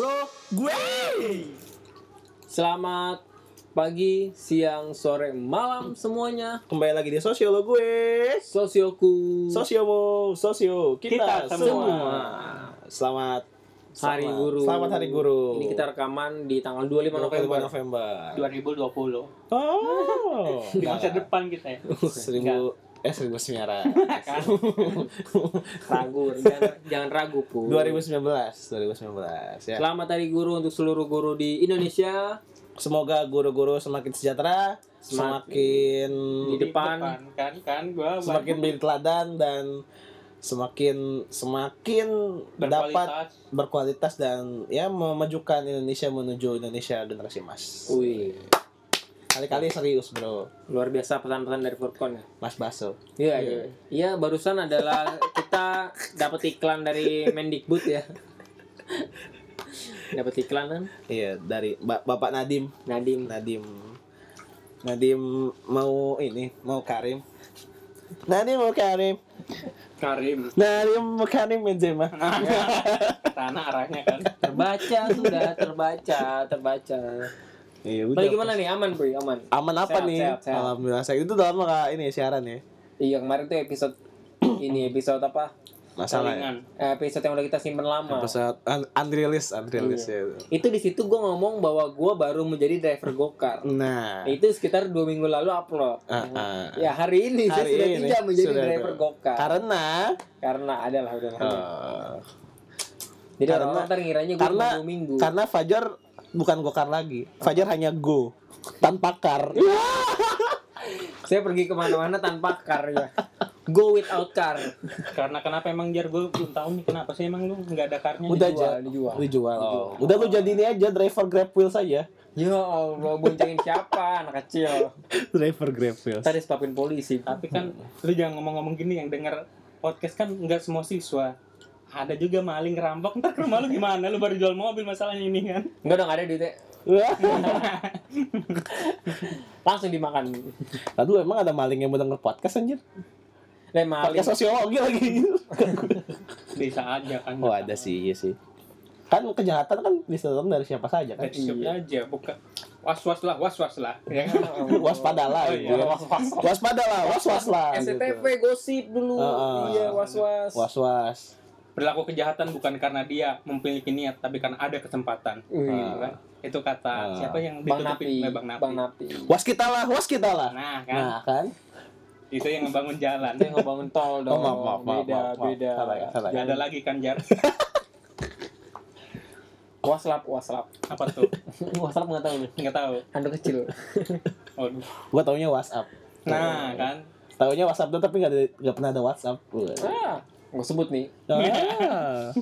Bro, gue. Selamat pagi, siang, sore, malam semuanya. Kembali lagi di sosio lo gue. Sosioku. Sosiomu, sosio kita, Kita semua. semua. Selamat Hari selamat- Guru. Selamat Hari Guru. Ini kita rekaman di tanggal 25 November. 25 November. 2020 Oh. di masa depan kita ya Seribu eh seribu sembilan kan Ragu, jangan, jangan ragu, Pu. 2019 2019 ya. Selamat Hari Guru untuk seluruh guru di Indonesia. Semoga guru-guru semakin sejahtera, semakin Di depan. kan kan gua semakin berteladan dan semakin semakin dapat berkualitas berkualitas dan ya memajukan Indonesia menuju Indonesia generasi emas. Wih, Kali-kali serius bro, luar biasa pesan-pesan dari Furkon ya. Mas Baso. Iya, iya. Iya, barusan adalah kita dapat iklan dari Mendikbud ya. dapat iklan kan? Iya dari Ba- Bapak Nadim, Nadim. Nadim, Nadim mau ini mau Karim. Nadim mau Karim, Karim Nadim mau Karim Benzema. tanah arahnya kan Terbaca sudah, terbaca, terbaca. Iya Balik gimana nih? Aman, Bro? Aman. Aman apa Sehat, nih? sehat, sehat. Alhamdulillah saya itu dalam nggak ini siaran ya. Iya, kemarin tuh episode ini episode apa? Masalah ya. salingan Eh, Episode yang udah kita simpen lama. Episode un unreleased, unreleased ya. Itu di situ gue ngomong bahwa gue baru menjadi driver gokar. Nah, Itu sekitar dua minggu lalu upload. Ah, ah. Ya hari ini saya Hari sudah ini tidak menjadi sudah driver gokar. karena Karena adalah udah lama. eh, Jadi karena- orang ntar ngiranya gue karena minggu. karena Fajar bukan gokar lagi. Fajar hanya go tanpa kar. Saya pergi ke mana-mana tanpa car ya. Go without car. karena kenapa emang jar gue belum tahu nih kenapa sih emang lu nggak ada karnya Udah Dijual, aja dijual. dijual. Oh. Udah lu jadi ini aja driver Grab Wheel saja. Ya Allah, boncengin siapa anak kecil. driver Grab Wheel. Tadi stopin polisi. tapi kan lu jangan ngomong-ngomong gini yang denger podcast kan nggak semua siswa ada juga maling ngerampok ntar ke rumah lu gimana lu baru jual mobil masalahnya ini kan Enggak dong ada duitnya. Wah. Langsung dimakan. Aduh emang ada maling yang mau denger podcast anjir? Le maling. Podcast sosiologi lagi. bisa aja kan oh ada sih, iya sih. Kan kejahatan kan bisa datang dari siapa saja kan. dari siapa aja bukan was was lah was was lah ya kan Waspadalah Oh, gitu. iya. Waspadalah, was-was lah. SCTV gitu. gosip dulu. Iya, was-was. Was-was. Perilaku kejahatan bukan karena dia memiliki niat tapi karena ada kesempatan. Gitu kan? itu kata Ah. siapa yang Bang ditutupin Bang Napi Bang Napi. Was kita lah, was kita lah. nah kan Nah, kan? itu yang ngebangun jalan Dia ngebangun tol dong. Oh, maaf, maaf, maaf, beda, maaf, maaf. beda. Salah ya, salah ya. Ada lagi kan jar Waslap, waslap. apa tuh waslap nggak tahu nih. nggak tahu Handuk kecil. Waduh. Gua taunya WhatsApp. nah kan Taunya WhatsApp tuh tapi nggak ada nggak pernah ada WhatsApp. Ah, gue sebut nih. Ah.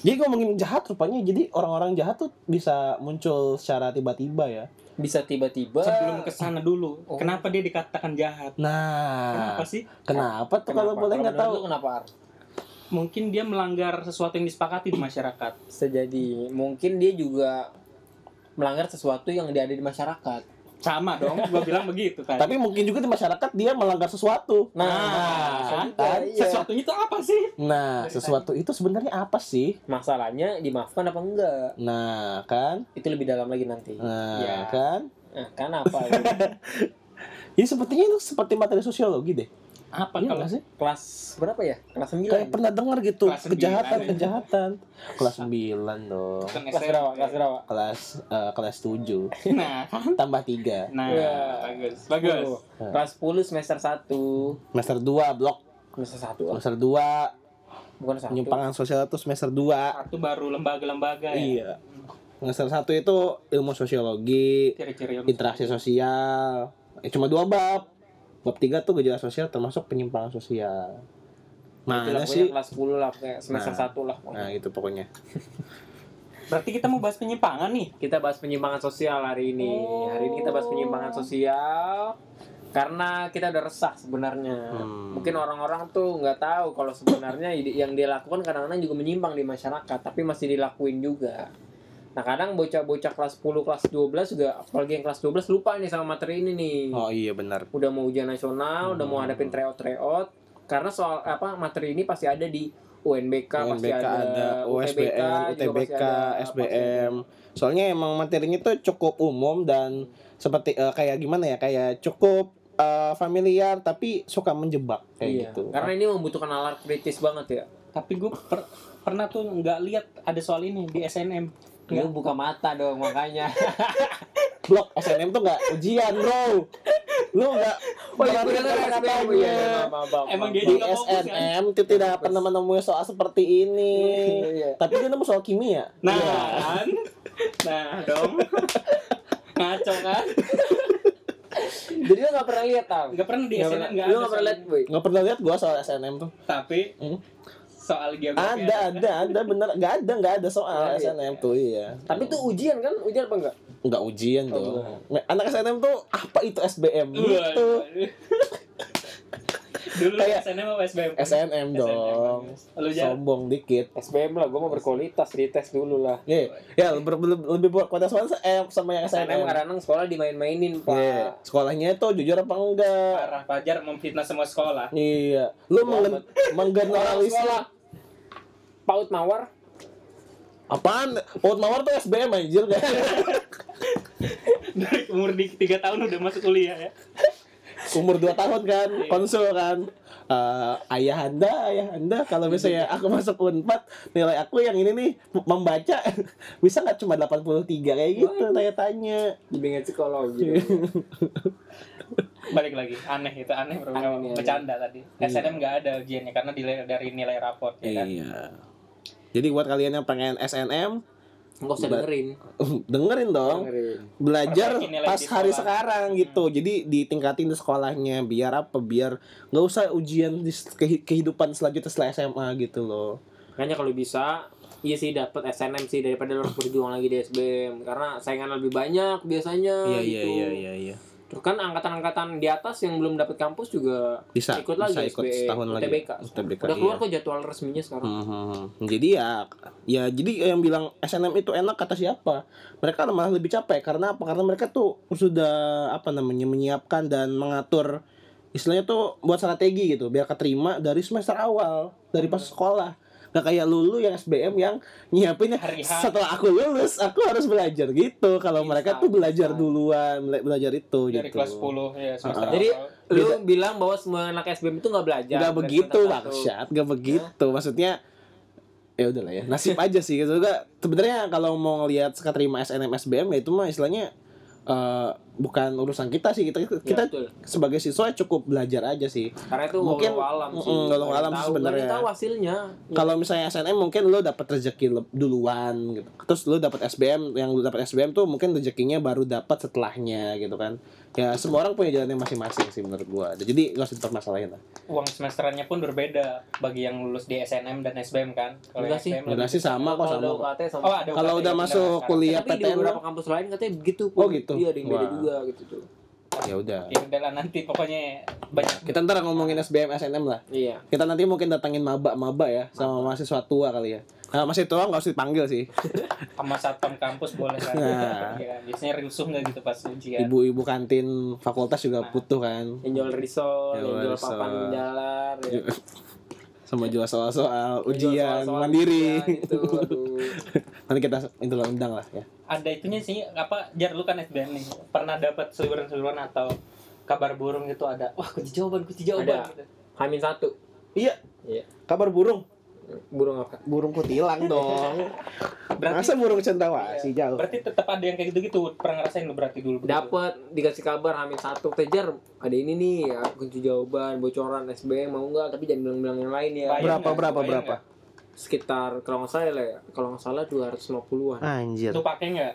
jadi ngomongin jahat rupanya jadi orang-orang jahat tuh bisa muncul secara tiba-tiba ya. Bisa tiba-tiba. sebelum ke sana dulu Oh. kenapa dia dikatakan jahat Nah, kenapa sih kenapa tuh kalau Kenapa? boleh nggak tahu? kenapa? Ar? mungkin dia melanggar sesuatu yang disepakati di masyarakat Bisa jadi. Mungkin dia juga melanggar sesuatu yang dia ada di masyarakat. Sama dong gua bilang begitu kan Tapi mungkin juga di masyarakat dia melanggar sesuatu. Nah, Nah, kan? Iya. sesuatunya itu apa sih Nah, sesuatu itu sebenarnya apa sih? Masalahnya dimaafkan apa enggak? Nah, kan? Itu lebih dalam lagi nanti. Nah, Ya. kan? Nah, kan apa? Jadi sepertinya itu seperti materi sosiologi deh. Apa Iya kalau sih? Kelas berapa ya? Kelas 9. Kayak pernah dengar gitu Kelas sembilan, kejahatan ya. kejahatan. Kelas 9 dong. Kelas berapa? Kelas berapa? Kelas eh, kelas 7 nah tambah 3. nah Iya. bagus bagus 10. Kelas 10 semester 1. Semester 2 blok. Semester 1 ah. Semester 2 Bukan 1. penyimpangan sosial itu semester 2. satu baru lembaga-lembaga ya Iya. Semester 1 itu ilmu sosiologi, ciri-ciri interaksi sosial. Eh, cuma dua bab. Bab 3 tuh gejala sosial termasuk penyimpangan sosial. Mana Itulah pokoknya sih? kelas 10 lah kayak semester Nah. 1 lah. pokoknya. Nah, itu pokoknya. berarti kita mau bahas penyimpangan nih Kita bahas penyimpangan sosial hari ini. Oh. Hari ini kita bahas penyimpangan sosial karena kita udah resah sebenarnya. Hmm. Mungkin orang-orang tuh nggak tahu kalau sebenarnya ide- yang dia lakukan kadang-kadang juga menyimpang di masyarakat, tapi masih dilakuin juga. Nah, kadang bocah-bocah kelas 10, kelas 12 juga apalagi yang kelas 12 lupa nih sama materi ini nih. Oh iya benar. Udah mau ujian nasional, udah mau Hmm. hadapin tryout-tryout, karena soal apa materi ini pasti ada di UNBK, pasti UNBK ada, ada, UTBK, USBN, pasti UTBK, ada, pasti SBM. Soalnya emang materinya tuh cukup umum dan seperti eh, kayak gimana ya? Kayak cukup eh, familiar tapi suka menjebak ada. kayak Iya, gitu. Karena ini membutuhkan nalar kritis banget ya. Tapi gue pernah tuh nggak lihat ada soal ini di SNM. Lu buka mata dong makanya. blok SNM tuh nggak ujian, Bro. Lu nggak Oh iya, bener. Iya, Emang dia di juga kan? SNM itu tidak pernah menemui soal seperti ini. Iya. Tapi dia nemu soal kimia. Nah, Iya. kan? Nah, dong. Ngaco kan? Jadi lu gak pernah lihat tau? Nggak pernah di Nggak SNM pernah- Lu ada gak pernah lihat, boy? Nggak pernah lihat gua soal SNM tuh. Tapi Hmm. Soal geografi Ada, ada, ada bener. Nggak ada, nggak ada soal iya. SNM tuh iya. Tapi tuh ujian kan? Ujian apa enggak? nggak ujian Oh, dong. Anak SNM tuh apa itu SBM gitu. Dulu Kayak- SNM apa SBM? SNM dong. Lu jar Sombong dikit. SBM lah, gue mau berkualitas, dites dulu lah. Ya, ya lebih, lebih, lebih buat kualitas mana eh, sama yang SNM SNM. kadang-kadang sekolah dimain-mainin, Pak. Iya. Sekolahnya tuh jujur apa enggak? parah Fajar memfitnah semua sekolah. Iya. Lu menggen Orang PAUD Mawar apaan? Paut Mawar tuh SBM anjir kan. Dari umur di 3 tahun udah masuk kuliah ya. Umur 2 tahun kan, konsul kan. Eh, ayah anda, ayah anda, kalau misalnya aku masuk Unpad, nilai aku yang ini nih membaca bisa nggak cuma 83 kayak gitu tanya-tanya. dibimbingan psikologi. Balik lagi, aneh itu aneh bro. Aneh. Bercanda tadi. SNM nggak ada ujiannya karena dile- dari nilai raport ya kan. Iya. Jadi buat kalian yang pengen SNM, Enggak usah dengerin. dengerin dong. Dengerin. Belajar pas hari sekarang gitu. Jadi ditingkatin di sekolahnya biar apa? Biar nggak usah ujian di kehidupan selanjutnya setelah SMA gitu loh. Makanya kalau bisa Iya sih dapat SNM sih daripada lo harus berjuang lagi di SBM karena saingan lebih banyak biasanya gitu. iya. Terus kan angkatan-angkatan di atas yang belum dapat kampus juga Bisa ikut lagi bisa ikut SBM, setahun lagi. UTBK. UTBK, Udah keluar iya. kok jadwal resminya sekarang. Hmm, Jadi ya, ya jadi yang bilang SNM itu enak kata siapa? Mereka malah lebih capek karena apa? Karena mereka tuh sudah apa namanya menyiapkan dan mengatur istilahnya tuh buat strategi gitu biar keterima dari semester awal dari pas sekolah. Gak kayak lulu yang SBM yang nyiapinnya setelah aku lulus aku harus belajar gitu. Kalau Bisa, mereka tuh belajar bisa. duluan, bela- belajar itu Dari gitu. kelas 10 ya semester Ah. Jadi lu bilang bahwa semua anak SBM itu nggak belajar. Gak dari begitu semester satu. bangsat, gak begitu. Maksudnya ya udahlah ya nasib aja sih gitu juga sebenarnya kalau mau ngelihat keterima SNM SBM ya itu mah istilahnya eh, bukan urusan kita sih kita Ya, kita betul. sebagai siswa cukup belajar aja sih Karena itu mungkin- alam sih. Mm, alam tahu, sebenarnya. tahu hasilnya. kalau misalnya SNM mungkin lo dapat rezeki duluan gitu terus lo dapat SBM yang lo dapat SBM tuh mungkin rezekinya baru dapat setelahnya gitu kan ya semua orang punya jalannya masing-masing sih menurut gua jadi gak usah dipermasalahin lah uang semesterannya pun berbeda bagi yang lulus di SNM dan SBM kan. Kalau Enggak sih. SBM Enggak sih sama kok sama. UKT sama Oh, kalau udah masuk kuliah Tapi di PTN beberapa mah, kampus lain katanya begitu. Oh, gitu? Iya, ada yang beda juga gitu tuh. Ya udah Ya udahlah nanti pokoknya banyak kita ntar ngomongin SBM SNM lah Iya. kita nanti mungkin datangin maba-maba ya sama mahasiswa tua kali ya nah, masih tua nggak usah dipanggil sih sama satpam kampus boleh kan. Nah. Iya, biasanya rusuh nggak gitu pas ujian. ibu-ibu kantin fakultas juga butuh kan Yang jual risol, yang Jual papan jalan, ya. sama jual soal-soal ujian soal-soal mandiri ujian gitu, aduh. nanti kita itu lah undang lah ya Ada itunya sih apa jar lu kan SBM nih. Pernah dapat seliweran-seliweran atau kabar burung gitu ada. Wah, kunci jawaban, kunci jawaban Ada. gitu. Hamin satu. iya Iya. kabar burung Burung apa? burung kutilang dong Berarti masa burung cendrawasih jauh berarti tetap ada yang kayak gitu-gitu. Pernah ngerasain lu berarti dulu? Dapat dikasih kabar Hamin satu. Tejar ada ini nih, ya, kunci jawaban, bocoran SBM mau nggak? Tapi jangan bilang-bilang yang lain ya. Bayar berapa nggak? berapa berapa Sekitar kalau nggak salah ya, kalau nggak salah 250-an. anjir Lu pakai nggak?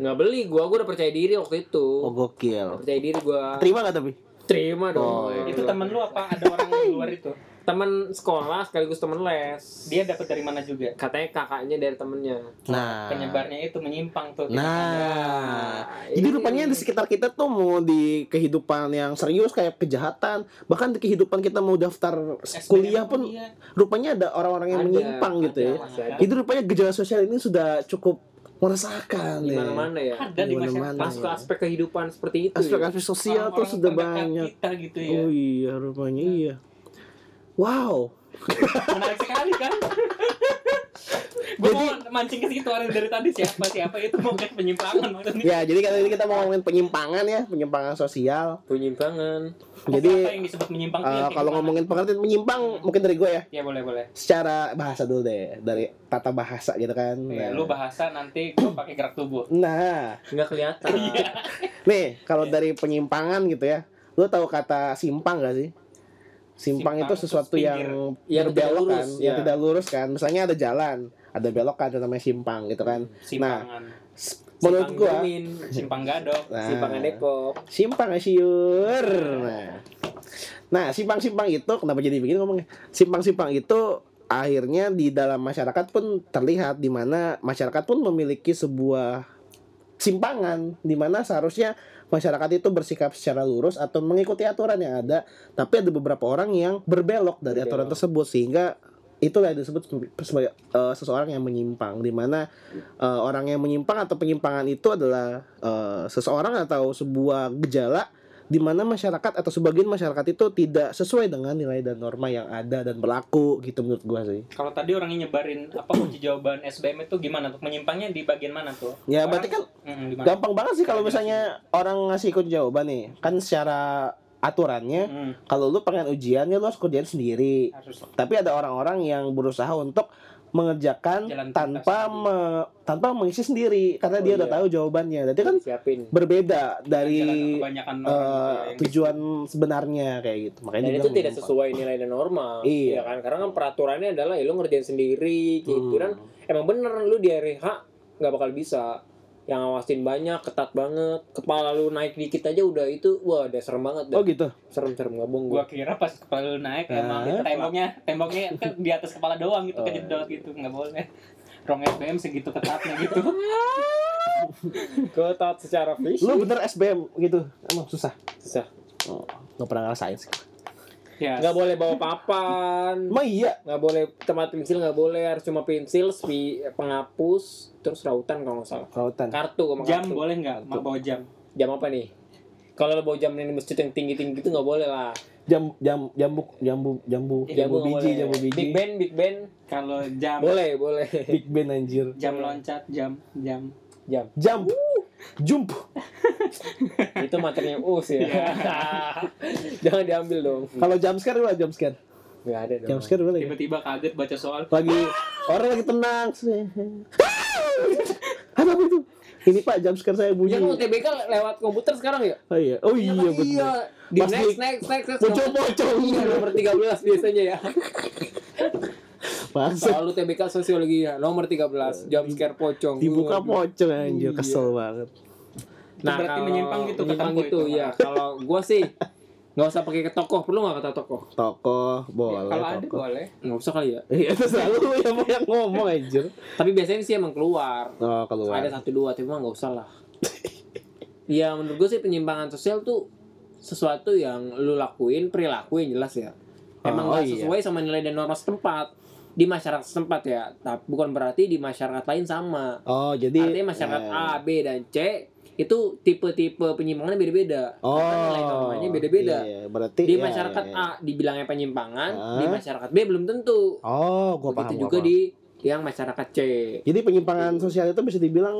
Nggak beli, gua gua udah percaya diri waktu itu. oh gokil Percaya diri gua. terima gak tapi Terima Oh, dong. Itu temen lu apa ada orang di luar itu? teman sekolah sekaligus teman les. Dia dapat dari mana juga? katanya kakaknya dari temennya. nah Penyebarnya itu menyimpang tuh. Nah, Nah, jadi ini- rupanya di sekitar kita tuh mau di kehidupan yang serius kayak kejahatan, bahkan di kehidupan kita mau daftar kuliah pun iya. rupanya ada orang-orang yang Ada, menyimpang gitu ya. ada, masih ada. Jadi rupanya gejala sosial ini sudah cukup meresahkan di ya. mana-mana ya. ada di. Masuk ke aspek kehidupan seperti itu. ya. Aspek-aspek sosial tuh sudah banyak. kita gitu ya. Oh iya, rupanya iya. Wow. menarik sekali kan gue mau mancing ke situ orang dari tadi siapa siapa itu mau ke penyimpangan maksudnya Ya, jadi kali ini kita mau ngomongin penyimpangan ya, penyimpangan sosial. penyimpangan Jadi apa yang disebut menyimpang tuh eh, yang kayak kalau ngomongin pengertian menyimpang mungkin dari gue ya. ya boleh boleh Secara bahasa dulu deh, dari tata bahasa gitu kan. ya, Nah. lu bahasa nanti gue pakai gerak tubuh Nah, nggak kelihatan nih kalau dari penyimpangan gitu ya, lu tahu kata simpang gak sih? Simpang, Simpang itu sesuatu yang Yang berbelok kan, lurus, yang ya. tidak lurus kan. Misalnya ada jalan, ada belokan itu namanya simpang gitu kan. simpangan Menurut Simpang gua Germin, simpang gadok nah, simpangan Depok simpang asyur. Nah. Nah, simpang-simpang itu kenapa jadi begini ngomongnya? Simpang-simpang itu akhirnya di dalam masyarakat pun terlihat di mana masyarakat pun memiliki sebuah simpangan di mana seharusnya masyarakat itu bersikap secara lurus atau mengikuti aturan yang ada, tapi ada beberapa orang yang berbelok dari aturan Berbelok. tersebut sehingga itulah yang disebut sebagai eh, seseorang yang menyimpang di mana eh, orang yang menyimpang atau penyimpangan itu adalah eh, seseorang atau sebuah gejala di mana masyarakat atau sebagian masyarakat itu tidak sesuai dengan nilai dan norma yang ada dan berlaku gitu menurut gua sih. kalau tadi orangnya nyebarin apa kunci jawaban SBM itu gimana? Tuh menyimpangnya di bagian mana tuh? Ya Orang- berarti kan Mm, gampang banget sih kalau misalnya orang ngasih ikut jawaban nih. Kan secara aturannya Mm, kalau lu pengen ujian ya lu harus kerjain sendiri. Harus. Tapi ada orang-orang yang berusaha untuk mengerjakan Jalan tanpa sendiri. me- tanpa mengisi sendiri karena Oh, dia udah iya. tahu jawabannya jadi kan siapin berbeda dari kebanyakan orang eh, gitu ya, yang tujuan sebenarnya kayak gitu makanya dan itu tidak menyimpang. sesuai nilai dan norma Iya. ya kan karena kan peraturannya adalah ya lu ngerjain sendiri gitu Hmm. dan emang bener lu di hari H nggak bakal bisa yang ngawasin banyak ketat banget. Kepala lu naik dikit aja udah itu wah udah serem banget oh dah. gitu? Serem serem nggak bohong gua. Gua kira pas kepala lu naik Ah. emang itu temboknya temboknya kan di atas kepala doang gitu Oh. kejedot gitu nggak boleh. Rong SBM segitu ketatnya gitu. Ketat secara lu fisik bener SBM gitu emang susah? Susah. Oh, nggak pernah ngerasain sih ya nggak boleh bawa papan. Emang iya? Nggak boleh tempat pensil nggak boleh harus cuma pensil spi penghapus terus rautan kalau nggak salah. Kelautan kartu sama jam kartu. boleh nggak? Mau bawa jam? Jam apa nih? Kalau lo bawa jam di masjid yang tinggi tinggi itu nggak boleh lah. Jam jam jambu jambu jambu jambu nggak biji boleh. jambu biji. Big band big band kalau jam boleh boleh. Big band anjir. Jam loncat jam jam. Jam. Jam jump. Itu materinya us ya. Iya. jangan diambil dong. Kalau jam scare gimana jam scare? Nggak ada dong. Jam scare boleh ya? tiba-tiba kaget baca soal. Lagi orang lagi tenang. Apa itu? Ini pak jam scare saya bunyi. Ya kalau TBK lewat komputer sekarang ya? Oh iya. Oh iya betul. iya di next di- next next next. Pocong-pocong. iya nomor 13 biasanya ya Masa selalu TBK sosiologi ya nomor 13 jam scare pocong dibuka pocong anjir Iya. kesel banget Nah, berarti kalau menyimpang gitu, menyimpang gitu, itu. ya. Kalau gua sih nggak usah pakai ke tokoh, perlu nggak kata tokoh? tokoh boleh kalau ada tokoh boleh Nggak usah kali ya. iya itu selalu yang mau yang ngomong anjir Tapi biasanya sih emang keluar. oh keluar Ada satu dua, tapi mah nggak usah lah. Iya, menurut gua sih penyimpangan sosial tuh sesuatu yang lu lakuin, perilaku yang jelas ya. Emang Oh, nggak iya. sesuai sama nilai dan norma setempat di masyarakat setempat ya. Tapi bukan berarti di masyarakat lain sama. oh jadi Artinya masyarakat eh, A, B, dan C itu tipe-tipe penyimpangannya beda-beda. oh Karena nilai normanya beda-beda. iya, iya. berarti di iya, masyarakat iya, iya. A dibilangnya penyimpangan, Ah. di masyarakat B belum tentu. oh gua paham Begitu gua juga paham. di yang masyarakat C. jadi penyimpangan sosial itu bisa dibilang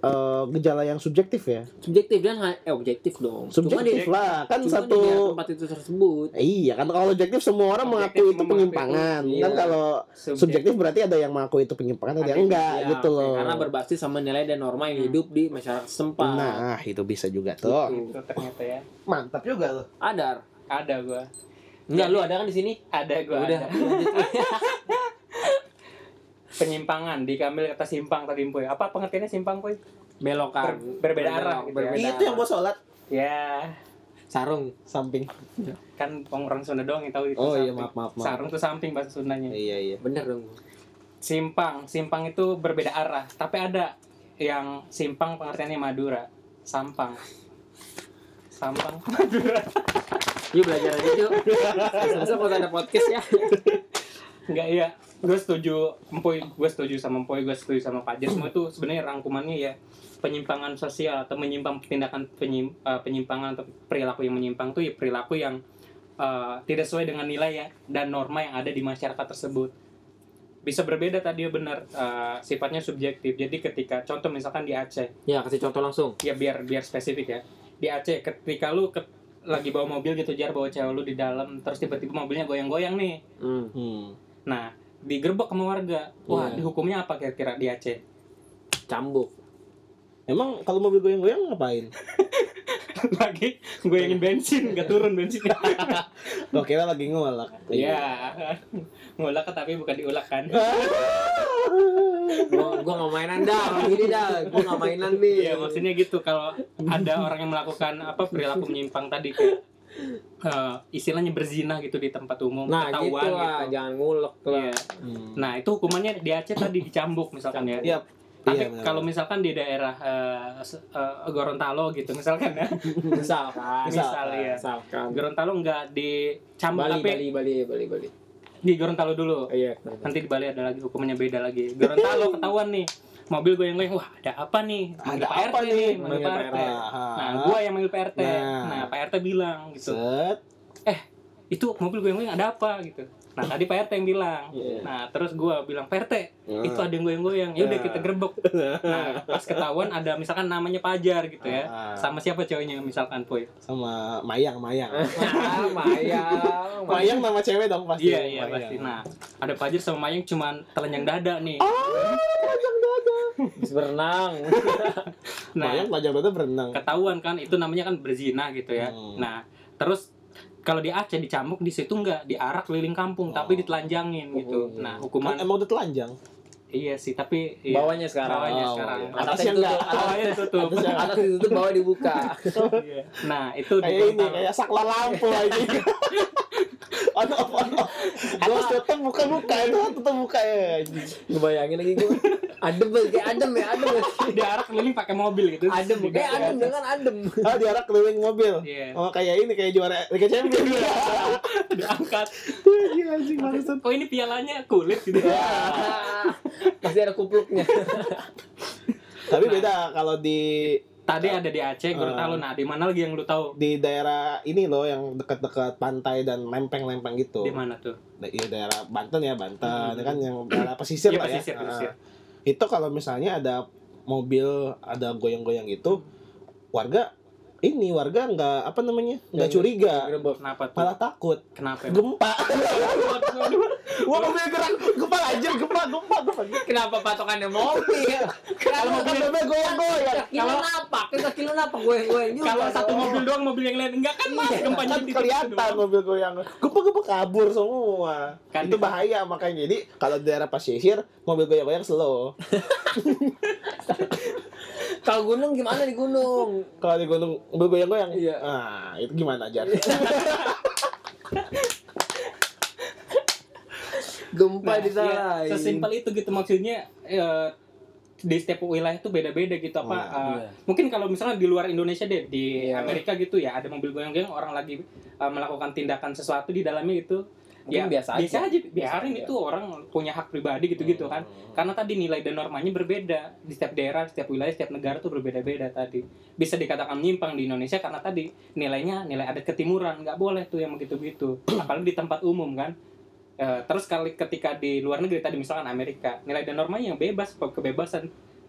eh, gejala yang subjektif ya Subjektif dan eh objektif dong. subjektif cuma lah kan cuma satu tempat itu tersebut. Iya kan kalau objektif semua orang Objektif mengaku itu penyimpangan. itu, Kan iya. kalau subjektif berarti ada yang mengaku itu penyimpangan ada yang enggak Ya, gitu loh. Karena berbasis sama nilai dan norma yang hidup di masyarakat setempat. Nah, itu bisa juga tuh. Gitu. itu ternyata ya Mantap juga loh. Ada. ada gua Enggak, lu ada kan di sini? ada gua Udah. ada. penyimpangan di Kamil kata simpang tadi Empoy apa pengertiannya simpang Poy Belokan. Ber- berbeda arah gitu ya. berbeda Itu yang buat sholat ya sarung. samping. kan orang Sunda doang yang tahu itu Oh iya samping. maaf maaf maaf. sarung tuh samping bahasa Sundanya Iya iya. Bener dong. simpang simpang itu berbeda arah tapi ada yang simpang pengertiannya Madura sampang sampang Yuk belajar aja yuk. Selesai kalau ada podcast ya. Enggak iya. Gue setuju empoy gue setuju sama empoy gue setuju sama Fajar semua itu sebenarnya rangkumannya ya penyimpangan sosial atau menyimpang tindakan penyim, eh, penyimpangan atau perilaku yang menyimpang tuh ya perilaku yang eh, tidak sesuai dengan nilai ya dan norma yang ada di masyarakat tersebut. Bisa berbeda tadi ya benar. Eh, sifatnya subjektif. Jadi ketika contoh misalkan di Aceh. Ya, kasih contoh langsung. ya biar biar spesifik ya. Di Aceh ketika lu ke- lagi bawa mobil gitu jar bawa cewek lu di dalam terus tiba-tiba mobilnya goyang-goyang nih. Hmm. Nah digerebek sama warga wah Iya. dihukumnya apa kira-kira di Aceh Cambuk. Emang kalau mobil goyang-goyang ngapain? lagi goyangin bensin nggak turun bensinnya Gua kira lagi ngolak. Iya, ngulak tapi bukan diulak kan? Gua gua nggak mainan dah, gini dah. Gua nggak mainan nih. Iya, maksudnya gitu kalau ada orang yang melakukan apa perilaku menyimpang tadi kayak eh, istilahnya berzina gitu di tempat umum, Nah, gitu ketahuan lah, gitu. jangan ngulek lah. Iya. Hmm. Nah, itu hukumannya di Aceh tadi dicambuk misalkan ya. Iya. Tapi Iya, kalau misalkan di daerah se- eh, Gorontalo gitu misalkan ya. Misalkan, Misal ya. misalkan. Gorontalo nggak dicambuk Bali, tapi Bali, Bali, Bali, Bali. di Gorontalo dulu. Iya. nanti di Bali ada lagi hukumannya beda lagi Gorontalo ketahuan nih mobil goyang-goyang wah ada apa nih manggil Ada Pak apa nih? manggil Manggil Pak Pak RT RT. nah gua yang manggil Pak RT Nah. nah Pak RT bilang gitu Set. itu mobil goyang-goyang ada apa gitu nah tadi Pak RT yang bilang Iya. nah terus gua bilang Pak RT Nah. itu ada yang goyang-goyang ya udah Nah. kita gerbek nah pas ketahuan ada misalkan namanya Pajar gitu ya Ah. sama siapa ceweknya misalkan Poy sama Mayang, Mayang. Ah, Mayang. Mayang nama cewek dong pasti. iya iya Mayang. pasti nah ada Pajar sama Mayang cuman telanjang dada nih Oh, Mayang dada. Habis berenang. nah Mayang pelajar dada berenang. ketahuan kan itu namanya kan berzina gitu ya. Hmm. Nah, terus kalau di Aceh dicambuk di situ enggak diarak keliling kampung tapi Oh. ditelanjangin gitu. Oh. Nah, Kan hukuman emang udah telanjang. iya sih tapi iya. Bawahnya sekarang. Bawahnya Oh, sekarang. iya. Atasnya Atasnya tutup. enggak. Bawahnya tutup. Atasnya Atas ditutup, bawah dibuka. Iya. Nah, itu di Kayak ini, kayak saklar lampu aja. on off on off. Atas tutup buka buka itu tutup buka ya. Ngebayangin lagi gue. Adem kayak adem ya, adem ya. diarak keliling pakai mobil gitu. Adem, kayak adem dengan adem. Ah diarak keliling mobil. Iya. Oh kayak ini kayak juara Liga Champions. diangkat. Anjing anjing bangsat. Oh, ini pialanya kulit gitu. Pasti ada kupluknya. Tapi beda kalau di Tadi ada di Aceh, Gorontalo. Nah, di mana lagi yang lu tahu? di daerah ini loh yang dekat-dekat pantai dan lempeng-lempeng gitu. Di mana tuh? Da- Iya daerah Banten ya Banten Hmm. kan yang daerah pesisir Iya, lah ya. pesisir, Ah. pesisir. Itu kalau misalnya ada mobil ada goyang-goyang gitu, warga ini warga nggak apa namanya nggak curiga. Kenapa tuh? malah takut Kenapa? ya? gempa. Wah mobil gerak gempa aja gempa gempa gempa. Kenapa patokannya mobil? Kalau mobil. Kaki lu napak, kan kaki lu napak gue gue. Kalau satu mobil doang, mobil yang lain enggak kan mas Iya, gempanya kan kelihatan doang. mobil goyang gempa gempa kabur semua Kan itu di- bahaya makanya jadi kalau daerah pesisir mobil goyang goyang slow Kalau gunung gimana di gunung? kalau di gunung mobil goyang goyang Iya. ah itu gimana aja Gempa Nah, di sana. ya, sesimpel itu gitu maksudnya eh, di setiap wilayah itu beda-beda gitu apa eh, iya. mungkin kalau misalnya di luar Indonesia deh di Iya. Amerika gitu ya ada mobil goyang-goyang orang lagi eh, melakukan tindakan sesuatu di dalamnya itu Mungkin ya biasa aja. aja biarin Biasa aja. itu orang punya hak pribadi gitu-gitu kan. Karena tadi nilai dan normanya berbeda. Di setiap daerah setiap wilayah setiap negara tuh berbeda-beda tadi. Bisa dikatakan menyimpang di Indonesia karena tadi nilainya nilai adat ketimuran. Nggak boleh tuh yang begitu-begitu apalagi di tempat umum kan. Eh, terus kali ketika di luar negeri tadi misalkan Amerika nilai dan normanya yang bebas ke- kebebasan.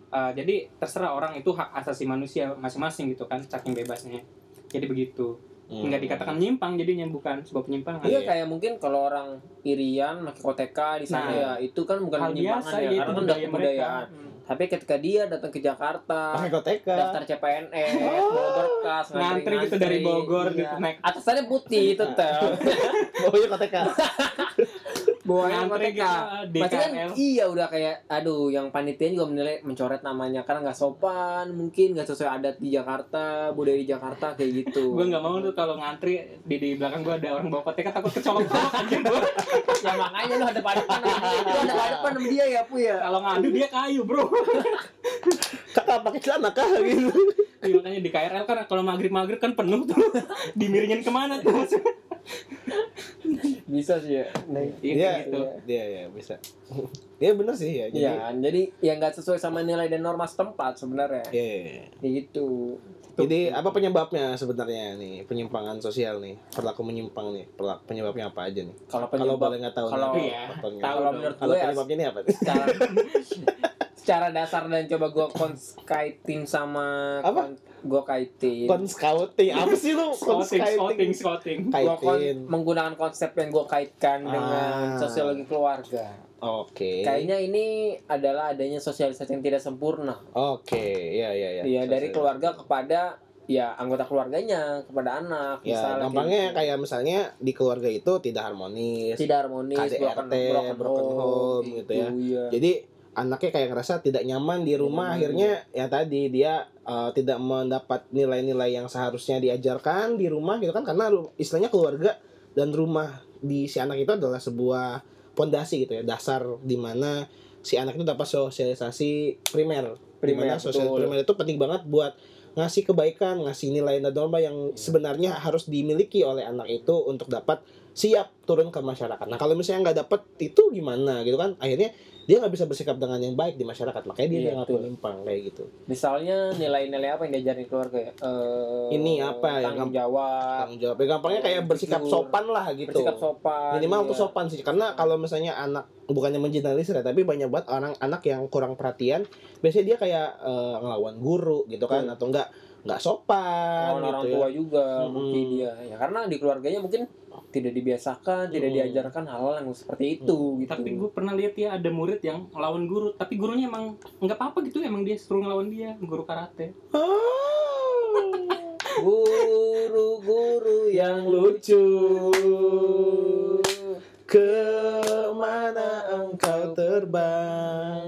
Eh, jadi terserah orang itu hak asasi manusia masing-masing gitu kan saking bebasnya. Jadi begitu Hmm. nggak dikatakan menyimpang jadinya bukan sebuah penyimpangan Iya kayak mungkin kalau orang Irian pakai koteka di sana Nah, ya itu kan bukan hal penyimpangan biasa ya ya itu karena kan udah budaya mereka kebudayaan. Hmm. Tapi ketika dia datang ke Jakarta, pakai koteka daftar CPNS, bawa berkas, ngantri gitu dari Bogor iya. gitu naik Atasannya putih tetap. baunya koteka Gitu, di Pasti kan KRL. iya udah kayak aduh yang panitia juga menilai mencoret namanya. Karena nggak sopan, mungkin nggak sesuai adat di Jakarta, budaya di Jakarta kayak gitu. gue nggak mau tuh kalau ngantri di di belakang gue ada orang bawa koteka takut kecolok colok aja gue ya makanya lu ada depan lu ada depan sama dia ya pu ya. kalau ngadu dia kayu bro. Kakak pakai celana kah gitu? Iya, makanya di KRL kan kalau maghrib maghrib kan penuh tuh. Dimiringin ke mana tuh Bisa sih ya. Nah, Iya, Iya, gitu iya iya bisa Iya bener sih ya jadi Iya, jadi ya nggak sesuai sama nilai dan norma setempat sebenarnya. Iya, iya, iya. Ya gitu. Jadi apa penyebabnya sebenarnya nih penyimpangan sosial nih perilaku menyimpang nih Perla- penyebabnya apa aja nih? Kalau Kalau penyebab boleh nggak tahu kalau- nih, faktornya. tahu kalau menurut Kalau gue ya, penyebabnya ini apa? secara dasar dan coba gue kaitin sama Apa? gue kaitin Kon scouting apa sih lu? Kon Scouting, scouting, scouting. scouting. Gua kon- Kaitin. menggunakan konsep yang gue kaitkan dengan Ah. sosiologi keluarga Oke. kayaknya ini adalah adanya sosialisasi yang tidak sempurna Oke, ya ya ya. ya dari Sosial. keluarga kepada ya anggota keluarganya kepada anak Ya, misalnya gampangnya gitu. kayak misalnya di keluarga itu tidak harmonis. tidak harmonis KDRT, broken home gitu ya. iya. Jadi anaknya kayak ngerasa tidak nyaman di rumah nyaman. akhirnya ya tadi dia uh, tidak mendapat nilai-nilai yang seharusnya diajarkan di rumah gitu kan karena istilahnya keluarga dan rumah di si anak itu adalah sebuah pondasi gitu ya dasar di mana si anak itu dapat sosialisasi primer Primer, Di mana sosial betul. primer itu penting banget buat ngasih kebaikan ngasih nilai dan norma yang sebenarnya harus dimiliki oleh anak itu untuk dapat siap turun ke masyarakat. Nah kalau misalnya nggak dapet itu gimana gitu kan? Akhirnya dia nggak bisa bersikap dengan yang baik di masyarakat. Makanya dia Iya, dianggap betul. menyimpang kayak gitu. misalnya nilai-nilai apa yang diajarin keluarga ya Eh, Ini apa ya, tanggung jawab Tanggung jawab. Ya, gampangnya kayak bersikap Jujur. sopan lah gitu. bersikap sopan Minimal iya. sopan sih. Karena kalau misalnya anak bukannya menjurnalisir ya, tapi banyak banget orang anak yang kurang perhatian. Biasanya dia kayak eh, ngelawan guru gitu kan, Betul. atau enggak nggak sopan orang gitu ya. tua juga Mm-mm. mungkin dia ya karena di keluarganya mungkin tidak dibiasakan tidak Mm. diajarkan hal-hal yang seperti itu gitu Tapi gue pernah lihat ya ada murid yang lawan guru, tapi gurunya emang nggak apa-apa gitu, emang dia suruh ngelawan dia, guru karate. guru-guru yang lucu Ke mana engkau terbang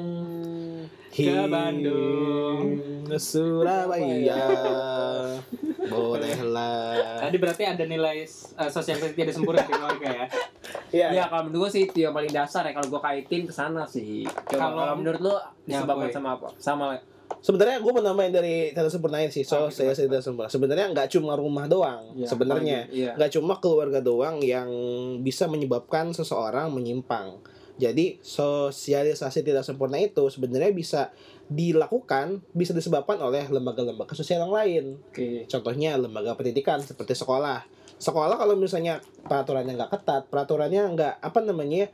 Ke Bandung. Surabaya. Bolehlah. Tadi berarti ada nilai uh, sosialisasi tidak sempurna di keluarga ya. Iya. Ya kalau menurut gue sih itu yang paling dasar ya kalau gue kaitin ke sana sih. Coba Kalau- kalau menurut lo disebabkan sama apa? Sama Sebenarnya gue mau nambahin dari tidak sempurnain sih So Oke, saya tidak sempurna. Sebenarnya nggak cuma rumah doang Ya, Sebenarnya. iya. Nggak cuma keluarga doang yang bisa menyebabkan seseorang menyimpang. Jadi sosialisasi tidak sempurna itu sebenarnya bisa dilakukan, bisa disebabkan oleh lembaga-lembaga sosial yang lain. oke Contohnya lembaga pendidikan seperti sekolah. Sekolah kalau misalnya peraturannya nggak ketat, peraturannya nggak apa namanya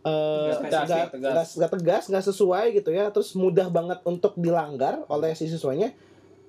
eh, Nggak spesifik, tegas. nggak- tegas, nggak sesuai gitu ya, terus mudah banget untuk dilanggar oleh si siswanya.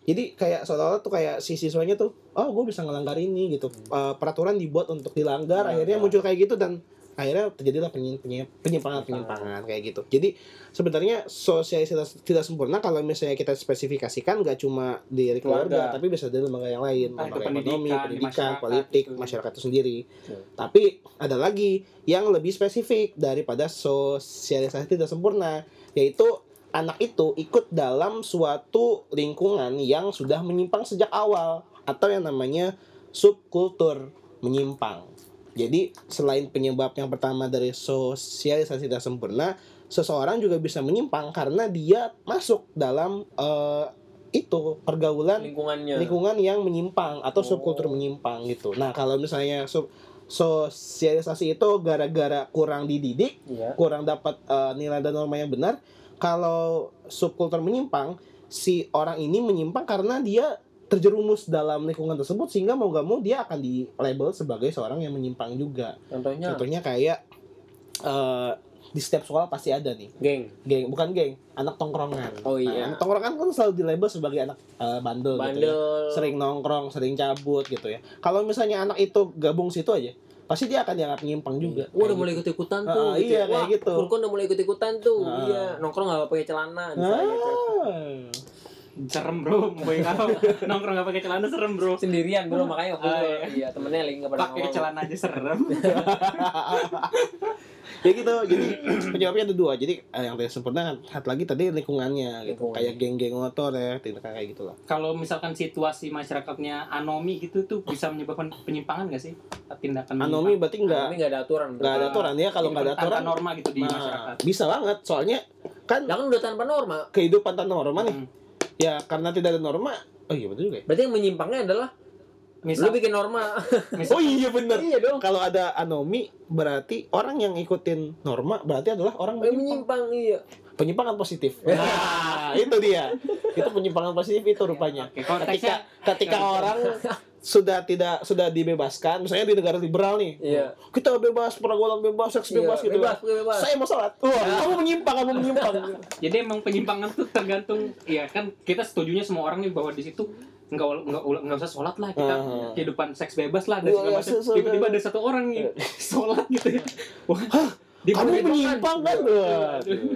Jadi kayak seolah-olah tuh kayak si siswanya tuh, oh gue bisa ngelanggar ini gitu. Eh, peraturan dibuat untuk dilanggar, Dilanggar. akhirnya muncul kayak gitu dan akhirnya terjadilah penyi- penyi- penyimpangan-penyimpangan kayak gitu. Jadi sebenarnya sosialisasi tidak, sempurna kalau misalnya kita spesifikasikan nggak cuma dari keluarga, Keluarga. tapi bisa dari lembaga yang lain, itu lembaga ekonomi, pendidikan, di pendidikan, masyarakat politik, gitu. masyarakat itu sendiri. Betul. Tapi ada lagi yang lebih spesifik daripada sosialisasi tidak sempurna, yaitu anak itu ikut dalam suatu lingkungan yang sudah menyimpang sejak awal atau yang namanya subkultur menyimpang. Jadi selain penyebab yang pertama dari sosialisasi tidak sempurna, seseorang juga bisa menyimpang karena dia masuk dalam eh, itu pergaulan lingkungannya lingkungan yang menyimpang atau Oh. subkultur menyimpang gitu. Nah, kalau misalnya sub sosialisasi itu gara-gara kurang dididik, iya kurang dapat eh, nilai dan norma yang benar, kalau subkultur menyimpang, si orang ini menyimpang karena dia terjerumus dalam lingkungan tersebut sehingga mau gak mau dia akan di label sebagai seorang yang menyimpang juga. contohnya Contohnya kayak eh, di setiap sekolah pasti ada nih geng geng bukan geng anak tongkrongan Oh iya. Nah, anak tongkrongan kan selalu di label sebagai anak eh, bandel, gitu ya bandel sering nongkrong, sering cabut gitu ya. Kalau misalnya anak itu gabung situ aja, pasti dia akan dianggap menyimpang juga. Wah, udah Kayak mulai gitu. ikut ikutan Ah, tuh iya, ya. kayak Wah, gitu. Furkon udah mulai ikut ikutan tuh Ah. iya nongkrong gak pakai celana misalnya gitu. Serem bro, kau nongkrong gak pakai celana serem bro. sendirian bro makanya waktu Ah, itu iya. iya temennya lagi nggak pada Pakai celana aja serem. ya gitu. Jadi penyebabnya ada dua. Jadi eh, yang tidak sempurna satu lagi tadi lingkungannya gitu. Kayak geng-geng motor ya, tindakan kayak gitulah. Kalau misalkan situasi masyarakatnya anomi gitu tuh bisa menyebabkan penyimpangan gak sih? Tindakan Anomi berarti enggak ini nggak ada aturan bro. enggak ada aturan ya kalau enggak ada Tanpa aturan. norma gitu di Nah, masyarakat. bisa banget soalnya kan Lah kan udah tanpa norma kehidupan tanpa norma nih. Hmm. Ya karena tidak ada norma. Oh iya betul juga ya. berarti yang menyimpangnya adalah Misal, lu bikin norma misal Oh iya bener. iya dong Kalau ada anomi berarti orang yang ikutin norma berarti adalah orang yang menyimpang. menyimpang iya penyimpangan positif. Nah, itu dia. Itu penyimpangan positif itu rupanya. Oke, Ketika ketika orang sudah tidak sudah dibebaskan, misalnya di negara liberal nih. Iya. Kita bebas, pergaulan bebas, seks Iya, bebas gitu. bebas, bebas. Saya mau sholat. Wah, kamu menyimpang, kamu menyimpang. Jadi emang penyimpangan tuh tergantung ya kan kita setujunya semua orang nih bahwa di situ nggak nggak nggak usah sholat lah kita Ah. kehidupan seks bebas lah dan segala macam. tiba-tiba ada satu orang nih sholat gitu ya wah kamu menyimpang kan?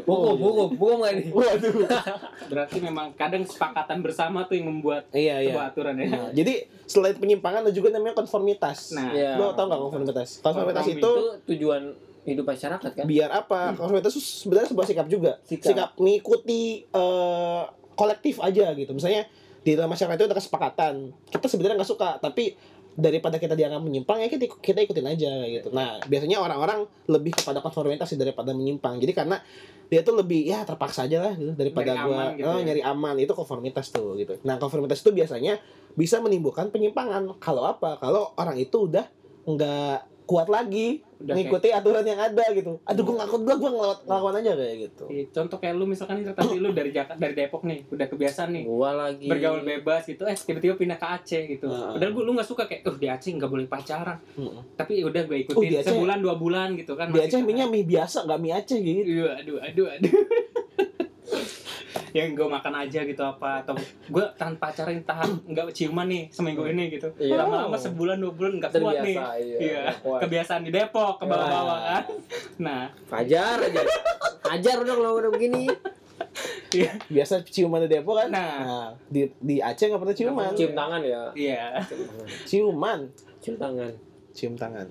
Hukum, hukum, hukum nggak ini? Waduh. berarti memang kadang kesepakatan bersama tuh yang membuat Iya, iya. sebuah aturan ya Nah, jadi selain penyimpangan ada juga namanya konformitas. Nah, Iya. Lo tau gak konformitas? Konformitas Konformi itu Itu tujuan hidup masyarakat kan? biar apa? Konformitas itu sebenarnya sebuah sikap juga. Sikap. Sikap, mengikuti eh, kolektif aja gitu. Misalnya di dalam masyarakat itu ada kesepakatan. Kita sebenarnya nggak suka, tapi daripada kita dianggap menyimpang ya kita, kita ikutin aja gitu. Nah, biasanya orang-orang lebih kepada konformitas daripada menyimpang. Jadi karena dia tuh lebih ya terpaksa aja lah gitu daripada Nyari gua aman gitu oh, ya. nyari aman itu konformitas tuh gitu. Nah, konformitas itu biasanya bisa menimbulkan penyimpangan. Kalau apa? Kalau orang itu udah nggak kuat lagi Udah ngikuti aturan yang ada gitu. Aduh, gua nggak kuat, gua gua ngelawat ngelawan aja kayak gitu. Iya, contoh kayak lu misalkan nih tadi lu dari Jakarta dari Depok nih udah kebiasaan nih Gua lagi. bergaul bebas gitu eh tiba-tiba pindah ke Aceh gitu padahal gua lu nggak suka kayak oh di Aceh nggak boleh pacaran Heeh. tapi udah gue Oh, ikutin di Aceh- sebulan dua bulan gitu kan Di Aceh kayak- mie mie biasa, nggak mie Aceh gitu. Iya, aduh, aduh, aduh. yang gue makan aja gitu apa atau gue tahan pacaran tahan nggak ciuman nih seminggu ini gitu Iya. lama-lama sebulan dua bulan nggak kuat nih Terbiasa, iya, iya kuat. kebiasaan di Depok ke bawah-bawah Nah. kan nah Fajar aja. Fajar udah kalau udah begini. iya Biasa ciuman di Depok kan. Nah. di di Aceh nggak pernah ciuman. Cium tangan ya. iya Ciuman, Cium tangan. cium tangan.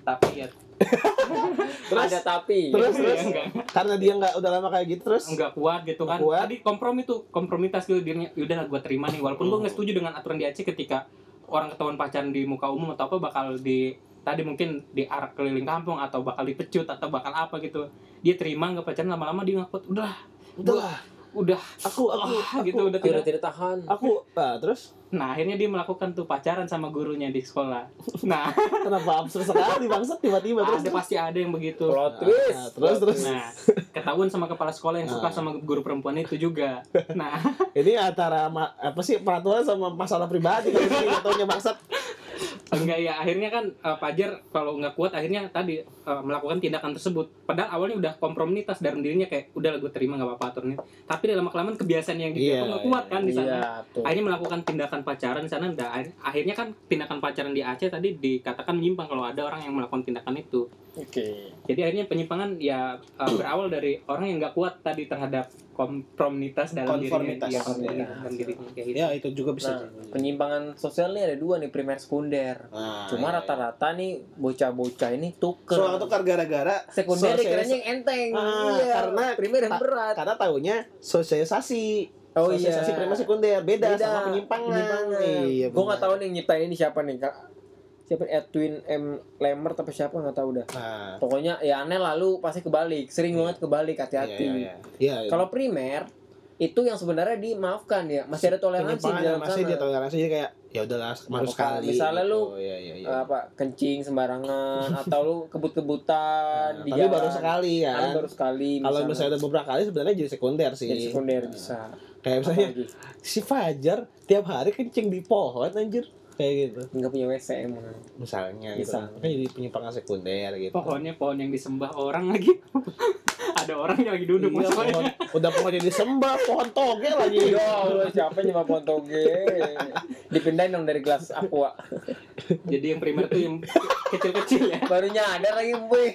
tapi ya Terus- Ada tapi. Terus Iya, terus enggak. karena dia nggak udah lama kayak gitu terus. nggak kuat gitu kan kuat. tadi kompromi tuh kompromitas gitu dirinya lah gue terima nih walaupun gue Hmm. nggak setuju dengan aturan di Aceh ketika orang ketahuan pacaran di muka umum atau apa bakal di tadi mungkin diarak keliling kampung atau bakal dipecut atau bakal apa gitu dia terima nggak pacaran lama-lama dia ngaku udah Udah, udah aku aku ah, aku, gitu udah Tidak tidak tahan. aku nah, terus nah akhirnya dia melakukan tuh pacaran sama gurunya di sekolah nah kenapa absurd sekali bangsat tiba-tiba terus. ada pasti ada yang begitu Plot Nah, twist. nah, terus terus nah ketahuan sama kepala sekolah yang suka Nah. sama guru perempuan itu juga nah ini antara apa sih peraturan sama masalah pribadi kalau ini jatuhnya bangsat. Enggak ya akhirnya kan eh, Fajar kalau nggak kuat akhirnya tadi eh, melakukan tindakan tersebut padahal awalnya udah kompromitas dalam dirinya kayak udah gue terima nggak apa-apa aturannya tapi dalam kelamaan kebiasaan yang dia Iya, nggak kuat kan di sana Iya, tuh. akhirnya melakukan tindakan pacaran di sana akhir- akhirnya kan tindakan pacaran di Aceh tadi dikatakan menyimpang kalau ada orang yang melakukan tindakan itu Oke. jadi akhirnya penyimpangan ya uh, berawal dari orang yang nggak kuat tadi terhadap kompromitas dalam Konformitas. dirinya, ya, konformitas dalam dirinya kayak gitu. Ya itu juga bisa. Nah, penyimpangan sosial nih ada dua nih primer sekunder. Nah, Cuma iya, rata-rata nih bocah-bocah ini tuker. Soal tukar gara-gara Sekunder sosialis- dikiranya yang enteng. Ah, iya, karena primer yang berat. karena tahunya sosialisasi. Oh iya. Sosialisasi primer sekunder beda, Beda. sama penyimpangan. Penyimpangan. Iya. Gua nggak tahu nih nyiptain ini siapa nih, Kak. Siapa Edwin M Lemert apa siapa nggak tahu dah. Nah, Pokoknya ya aneh lalu pasti kebalik, sering banget kebalik hati-hati. Iya, iya, iya. Iya, Kalau primer itu yang sebenarnya dimaafkan ya, masih ada toleransi di dalam masih dia toleransi jadi kayak ya udahlah baru apa-apa. sekali. Misalnya lu, gitu. Iya, iya, iya. Eh, apa kencing sembarangan atau lu kebut-kebutan Nah, di tapi jalan. baru sekali ya. Kan baru sekali. Kalau misalnya ada beberapa kali sebenarnya jadi sekunder sih. jadi sekunder bisa. Kayak misalnya Apalagi? si Fajar tiap hari kencing di pohon anjir kayak gitu. nggak punya WC emang. Misalnya gitu. Kan jadi penyimpangan sekunder gitu. Pohonnya pohon yang disembah orang lagi. ada orang yang lagi duduk Iya, pohon, udah pohon jadi sembah, pohon toge lagi. Ya Allah, siapa nyewa pohon toge? Dipindahin dong dari gelas aqua. Jadi yang primer tuh yang kecil-kecil ya. Baru nyadar lagi, Boy.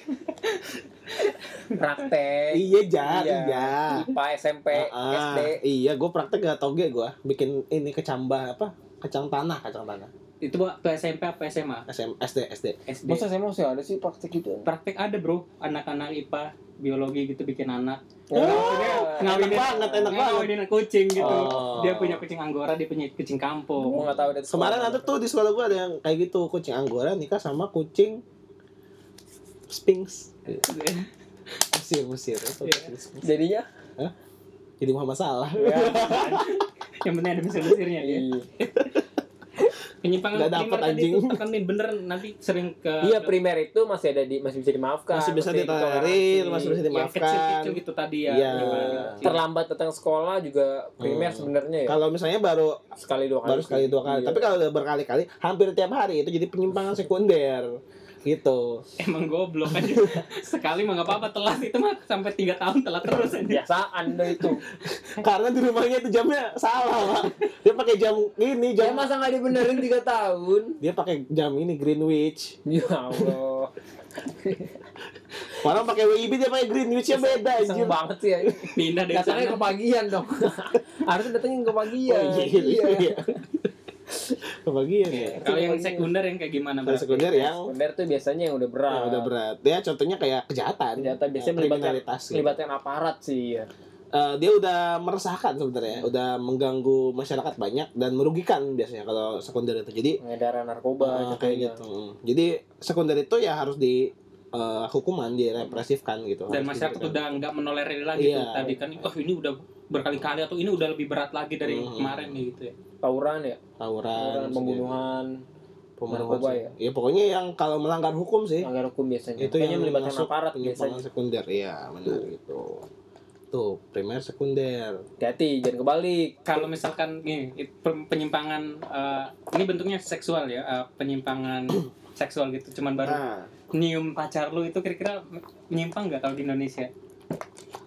Praktek. Iya, Jar, iya. IPA, SMP, Ah, SD. Iya, gue praktek gak toge gue bikin ini kecambah apa? Kacang tanah, kacang tanah. Itu waktu SMP apa SMA? SM, SD, SD. SD. Masa saya masih ada sih praktek itu? Praktek ada bro, anak-anak IPA biologi gitu bikin anak. Oh, enak banget, enak banget. ngawinin kucing gitu. Oh. Dia punya kucing anggora, dia punya kucing kampung. Gua tahu deh. Kemarin ada tuh di sekolah gue ada yang kayak gitu, kucing anggora nikah sama kucing Sphinx. Mesir, Mesir. Itu Iya. Jadinya? Jadi Muhammad Salah. Ya. yang penting ada mesin mesirnya dia. Iya. penyimpangan primer tadi anjing. itu tekanin bener nanti sering ke Iya primer itu masih ada di masih bisa dimaafkan. Masih bisa ditolerir, masih bisa yang dimaafkan. kecil-kecil gitu tadi ya. Iya. kecil. Terlambat datang sekolah juga primer Hmm. sebenarnya ya. Kalau misalnya baru Sekali dua kali. baru sekali dua kali. Iya. Tapi kalau berkali-kali, hampir tiap hari itu jadi penyimpangan sekunder. Gitu. Emang goblok aja. Sekali mah nggak apa-apa telat itu mah sampai tiga tahun telat terus aja. biasaan deh itu. Karena di rumahnya itu jamnya salah, Pak. Dia pakai jam ini, Ya jam masa nggak dibenerin tiga tahun? dia pakai jam ini Greenwich. Ya Allah. Orang pakai WIB dia pakai Greenwich-nya beda anjir. banget sih ya. Pindah dari Datangnya sana. ke pagian dong. Harusnya datangin ke pagian. Oh, iya, iya, iya. Kebagian ya. Kalau yang sekunder yang kayak gimana? Kalau sekunder yang Sekunder tuh biasanya yang udah berat. yang udah berat. Ya contohnya kayak kejahatan. Kejahatan biasanya Ya, melibatkan gitu. melibatkan aparat sih ya. Eh, dia udah meresahkan sebenarnya, udah mengganggu masyarakat banyak dan merugikan biasanya kalau sekunder itu. Jadi Pengedaran narkoba contohnya. kayak gitu. Mm. Jadi sekunder itu ya harus di eh, hukuman, direpresifkan gitu. Dan Harus masyarakat udah nggak menolerir lagi Iya. tuh tadi kan oh ini udah berkali-kali atau ini udah lebih berat lagi dari Hmm. kemarin nih gitu ya. Tawuran ya, tawuran, tawuran, pembunuhan, narkoba ya. Ya pokoknya yang kalau melanggar hukum sih melanggar hukum biasanya. itu yang melibatkan aparat biasanya. sekunder. Iya, benar gitu. Tuh, primer sekunder. Hati-hati, jangan kebalik. Kalau misalkan nih penyimpangan eh, ini bentuknya seksual ya, eh, penyimpangan seksual gitu cuman baru Nah, nyium pacar lu itu kira-kira menyimpang nggak kalau di Indonesia?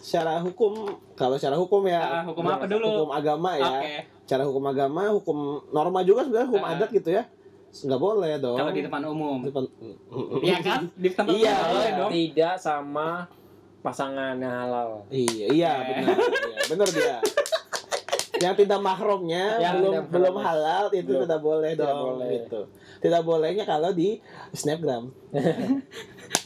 Secara hukum kalau secara hukum ya Ah, hukum apa dulu? hukum agama ya Oke. cara hukum agama hukum norma juga sebenarnya hukum Ah. adat gitu ya nggak boleh dong Kalau di depan umum. Depan- Iya kan? Di tempat Iya, umum boleh iya. dong. Tidak sama pasangan yang halal. iya iya benar iya, benar dia yang tidak mahramnya Yang belum tidak belum halal itu Belum. tidak boleh Tidak dong boleh. gitu tidak bolehnya kalau di snapgram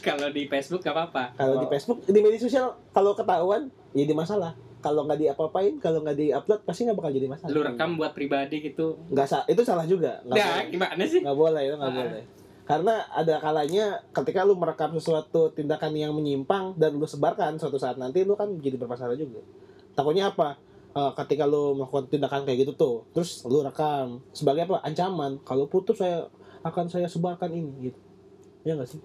Kalau di Facebook gak apa-apa. kalau di Oh. Facebook di media sosial kalau ketahuan jadi masalah kalau nggak diapa-apain kalau nggak diupload pasti nggak bakal jadi masalah Lu rekam buat pribadi gitu. nggak sa- itu salah juga nggak Nah, boleh. gimana sih? nggak boleh itu nggak Ah. boleh karena ada kalanya ketika lu merekam sesuatu tindakan yang menyimpang dan lu sebarkan suatu saat nanti lu kan jadi bermasalah juga takutnya apa Eh, ketika lu melakukan tindakan kayak gitu tuh terus lu rekam sebagai apa? Ancaman. Kalau putus saya akan saya sebarkan ini gitu. Ya nggak sih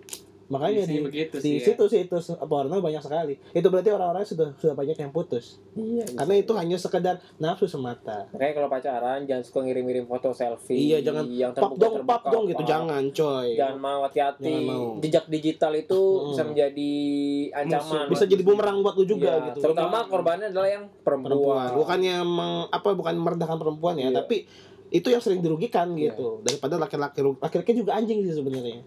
makanya Isinya di, begitu di sih ya. situ sih itu porno banyak sekali itu berarti orang-orang sudah sudah banyak yang putus Iya. karena itu hanya sekedar nafsu semata Makanya kalau pacaran jangan suka ngirim-ngirim foto selfie. Iya, jangan yang pap dong pap dong gitu jangan coy Jangan mau hati-hati. Jejak digital itu Hmm. bisa menjadi ancaman. bisa jadi bumerang buat lu juga Iya, gitu Terutama korbannya adalah yang perempuan. perempuan bukannya meng, apa bukan merendahkan perempuan ya Iya. tapi itu yang sering dirugikan Iya. gitu daripada laki-laki laki-laki juga anjing sih sebenarnya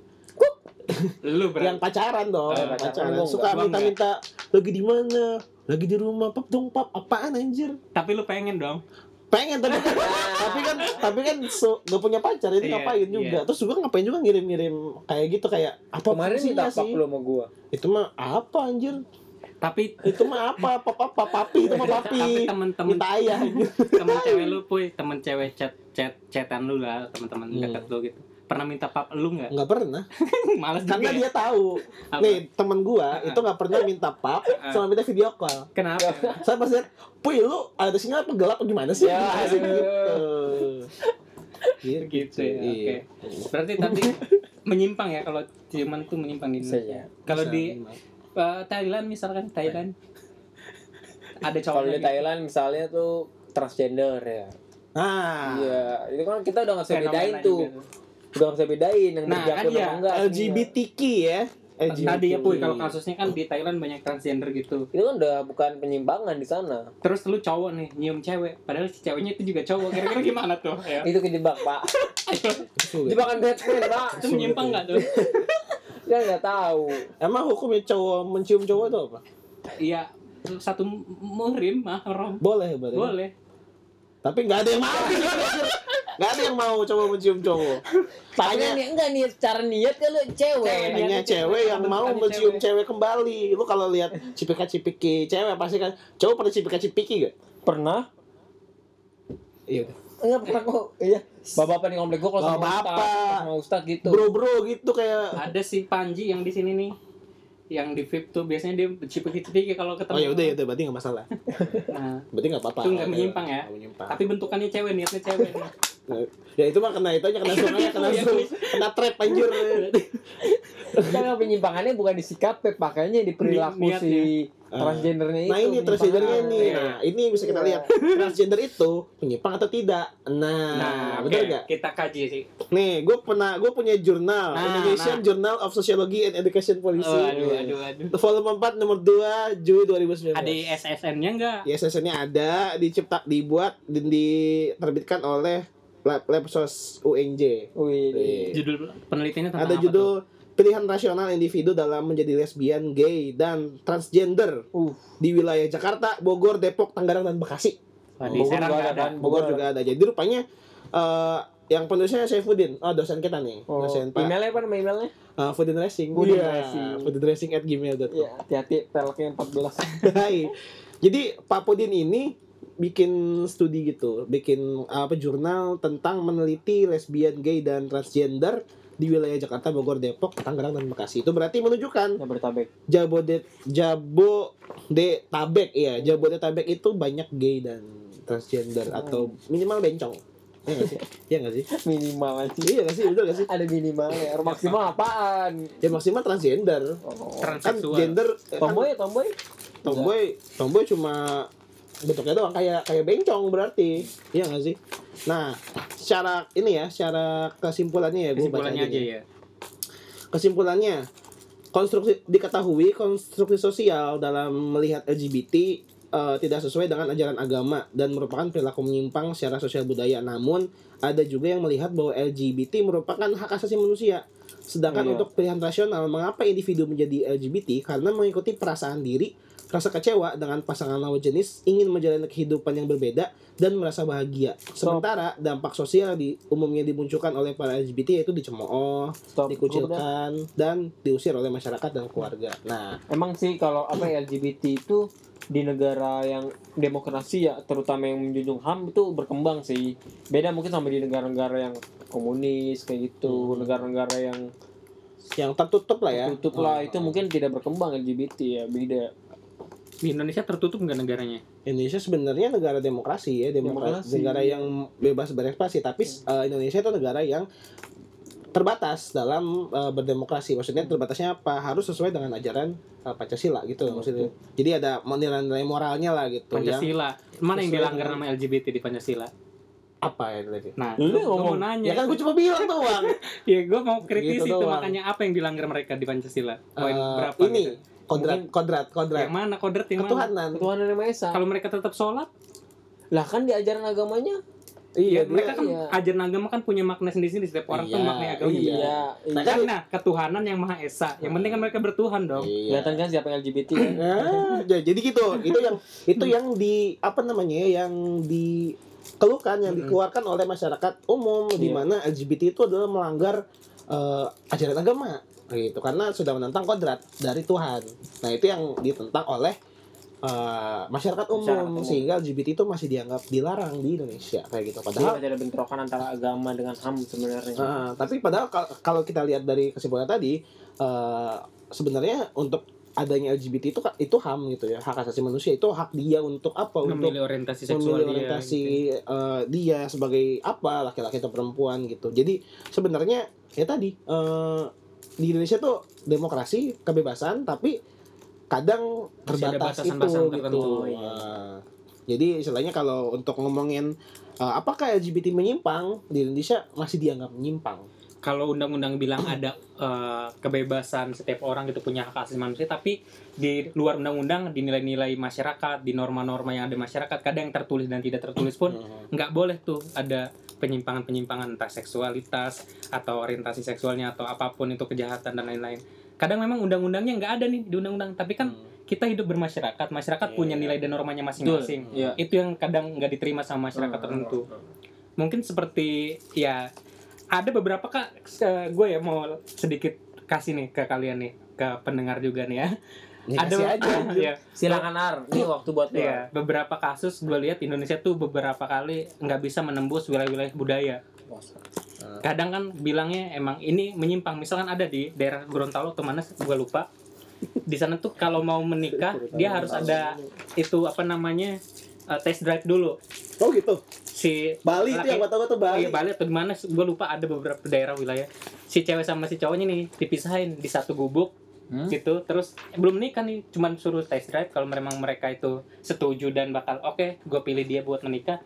Lu yang berarti pacaran dong Eh, pacaran, pacaran. Gua suka minta-minta lagi di mana? Lagi di rumah? Pap dong pap apaan anjir? Tapi lu pengen dong. pengen tapi kan tapi kan tapi kan so, gak punya pacar itu Iya, ngapain juga? Iya. terus juga ngapain juga ngirim-ngirim kayak gitu kayak apa Kemarin minta sih? lu sama gua. itu mah apa anjir? Tapi itu mah apa? Papa apa papi? Itu mah tapi papi. temen-temen minta ayah. temen cewek lu puy temen cewek chat chat chatan lu lah teman-teman Hmm. dekat lu gitu pernah minta pap lu nggak nggak pernah malas juga karena ya? dia tahu Apa? nih temen gua itu nggak pernah minta pap sama minta video call kenapa saya pas lihat puy lu ada sinyal apa gelap apa gimana sih Ya, aduh. gitu gitu ya Iya. oke berarti tadi menyimpang ya kalau ciuman tuh menyimpang di Indonesia ya. kalau di uh, Thailand misalkan Thailand ada cowok Kalau di Thailand misalnya tuh transgender ya. nah Iya, itu kan kita udah nggak bisa bedain tuh. juga tuh. Udah nggak bisa bedain yang Nah, kan ya, enggak. LGBTQ ya. Tadi ya puy kalau kasusnya kan di Thailand banyak transgender gitu. Itu kan udah bukan penyimpangan di sana. terus lu cowok nih nyium cewek. Padahal si ceweknya itu juga cowok. Kira-kira gimana tuh? Ya. Itu kejebak, Pak. Jebakan Batman, Pak. itu menyimpang nggak tuh? Kan nggak tahu. emang hukumnya cowok mencium cowok itu apa? Iya satu muhrim mahram boleh berarti boleh tapi nggak ada yang mau nggak ada yang mau cowok mencium cowok Tapi hanya nih enggak niat cara niat lu cewek. Niatnya cewek yang mau mencium cewek. cewek kembali lu kalau lihat cipika cipiki cewek pasti kan cowok pada cipika cipiki gak Pernah? iya Enggak pernah kok. Iya. Bapak-bapak di komplek gua kalau sama. Ustaz, sama Ustaz gitu. bro bro gitu kayak ada si Panji yang di sini nih yang di VIP tuh biasanya dia cipiki-cipiki kalau ketemu Oh ya udah ya udah berarti nggak masalah. nah Berarti nggak apa-apa. Itu nggak menyimpang ya? menyimpang. tapi bentukannya cewek niatnya cewek nih. Ya itu mah kena itu aja kena aja kena Iya, zoom. Kena trap anjir. Jangan penyimpangannya bukan di sikap pakainya di perilaku niatnya. si transgendernya itu. Nah ini transgendernya nih. Iya. Nah ini bisa kita Iya. lihat transgender itu penyimpang atau tidak. Nah, nah betul oke, nggak? kita kaji sih Nih, gue pernah gue punya jurnal Nah, Indonesian nah. Journal of Sociology and Education Policy. oh, aduh aduh aduh Volume 4 nomor 2 Juli 2019. ada SSN-nya enggak Ya SSN-nya ada, dicipta dibuat dan diterbitkan oleh Lab Labsos UNJ. Wih, Wih. judul penelitiannya tentang Ada apa judul pilihan rasional individu dalam menjadi lesbian, gay, dan transgender Uh, di wilayah Jakarta, Bogor, Depok, Tangerang, dan Bekasi. di Bogor juga ada ada? Bogor juga ada. Jadi rupanya eh yang penulisnya Saifuddin, oh dosen kita nih, oh, dosen Pak emailnya apa nama emailnya? uh, Foodin Racing. Foodin Iya, Racing. Foodin Racing at gmail.com. Iya, hati-hati peleknya 14. Hai. Jadi Pak Pudin ini bikin studi gitu, bikin apa jurnal tentang meneliti lesbian, gay dan transgender di wilayah Jakarta, Bogor, Depok, Tangerang dan Bekasi. Itu berarti menunjukkan Jabodetabek. Jabodet Jabodetabek ya, Jabodetabek itu banyak gay dan transgender atau minimal bencong. Iya nggak sih? Iya nggak sih? Minimal aja. Iya nggak sih? Betul nggak sih? Ada minimalnya. Maksimal apaan? Ya maksimal transgender. Oh. Kan transseksual gender kan Tomboy ya tomboy? tomboy tomboy cuma bentuknya doang kayak kayak bencong berarti. Iya nggak sih? Nah secara ini ya secara kesimpulannya ya gue baca kesimpulannya aja nih. ya. Kesimpulannya konstruksi diketahui konstruksi sosial dalam melihat LGBT eh, tidak sesuai dengan ajaran agama dan merupakan perilaku menyimpang secara sosial budaya. Namun ada juga yang melihat bahwa LGBT merupakan hak asasi manusia. Sedangkan Iya. untuk pilihan rasional mengapa individu menjadi LGBT karena mengikuti perasaan diri rasa kecewa dengan pasangan lawan jenis ingin menjalani kehidupan yang berbeda dan merasa bahagia sementara dampak sosial di umumnya dimunculkan oleh para LGBT yaitu dicemooh Stop. Dikucilkan dan diusir oleh masyarakat dan keluarga. Nah, Emang sih kalau apa ya LGBT itu di negara yang demokrasi ya terutama yang menjunjung HAM itu berkembang sih. Beda mungkin sama di negara-negara yang komunis kayak gitu, Hmm. negara-negara yang yang tertutup lah ya. tutup lah Oh. itu mungkin tidak berkembang LGBT ya beda. Di Indonesia tertutup nggak negaranya Indonesia sebenarnya negara demokrasi ya, demokrasi, Demokrasi. negara yang bebas berekspresi, tapi eh, Indonesia itu negara yang terbatas dalam eh, berdemokrasi. Maksudnya terbatasnya apa? Harus sesuai dengan ajaran eh, Pancasila gitu loh maksudnya. Jadi ada nilai-nilai moralnya lah gitu yang Pancasila mana yang dilanggar dengan- nama LGBT di Pancasila apa ya tadi? nah Lu gue mau ngomong. nanya Ya kan gue cuma bilang doang. ya gue mau kritisi Gitu itu doang. makanya apa yang dilanggar mereka di Pancasila poin Eh, berapa ini gitu? Kodrat, kodrat, kodrat. yang mana kodrat yang mana Ketuhanan. Ketuhanan yang Maha Esa. kalau mereka tetap sholat Lah kan di ajaran agamanya. Iya, ya, mereka kan iya. ajaran agama kan punya makna sendiri-sendiri setiap orang tuh Iya, makna agamanya iya. beda. Iya. Nah, kan nah ketuhanan yang maha esa yang penting kan mereka bertuhan dong Iya. Kelihatan kan siapa yang LGBT kan? Nah, ja- jadi gitu. Itu yang itu yang di apa namanya ya, yang dikeluhkan yang Mm-mm. dikeluarkan oleh masyarakat umum di Iya. mana LGBT itu adalah melanggar eh, ajaran agama gitu karena sudah menentang kodrat dari Tuhan. Nah, itu yang ditentang oleh eh, masyarakat umum Masyarakat umum. sehingga LGBT itu masih dianggap dilarang di Indonesia kayak gitu. Jadi Padahal masih ada bentrokan antara agama dengan HAM sebenarnya. Ah, tapi padahal kal- kalau kita lihat dari kesimpulan tadi eh, sebenarnya untuk adanya LGBT itu itu HAM gitu ya hak asasi manusia itu hak dia untuk apa untuk memilih orientasi seksual memilih dia orientasi gitu. eh, dia sebagai apa laki-laki atau perempuan gitu jadi sebenarnya ya tadi eh, di Indonesia tuh demokrasi kebebasan tapi kadang Masih ada terbatas itu gitu. tertentu, iya. Jadi istilahnya kalau untuk ngomongin eh, apakah LGBT menyimpang di Indonesia masih dianggap menyimpang? Kalau undang-undang bilang ada eh, kebebasan setiap orang itu punya hak asasi manusia tapi di luar undang-undang di nilai-nilai masyarakat di norma-norma yang ada masyarakat kadang yang tertulis dan tidak tertulis pun nggak boleh tuh ada penyimpangan-penyimpangan entah seksualitas atau orientasi seksualnya atau apa pun itu kejahatan dan lain-lain. Kadang memang undang-undangnya nggak ada nih di undang-undang tapi kan kita hidup bermasyarakat masyarakat Iya. punya nilai dan normanya masing-masing. Iya. itu yang kadang nggak diterima sama masyarakat Hmm. tertentu. Mungkin seperti ya ada beberapa kak gue ya mau sedikit kasih nih ke kalian nih ke pendengar juga nih ya Ya, ada aja. Ya, Silakan Ar, ini waktu buat lo. ya, beberapa kasus gue lihat Indonesia tuh beberapa kali nggak bisa menembus wilayah-wilayah budaya. Kadang kan bilangnya emang ini menyimpang. Misalkan ada di daerah Gorontalo atau mana gue lupa. Di sana tuh kalau mau menikah dia harus ada itu apa namanya uh, test drive dulu. Oh gitu. si Bali itu laki- yang gua tahu tuh Bali. Iya Bali atau di mana? Gue lupa. Ada beberapa daerah wilayah. Si cewek sama si cowoknya nih dipisahin di satu gubuk Hmm? gitu. Terus eh, belum nikah nih, cuman suruh test drive kalau memang mereka itu setuju dan bakal oke, gue pilih dia buat menikah.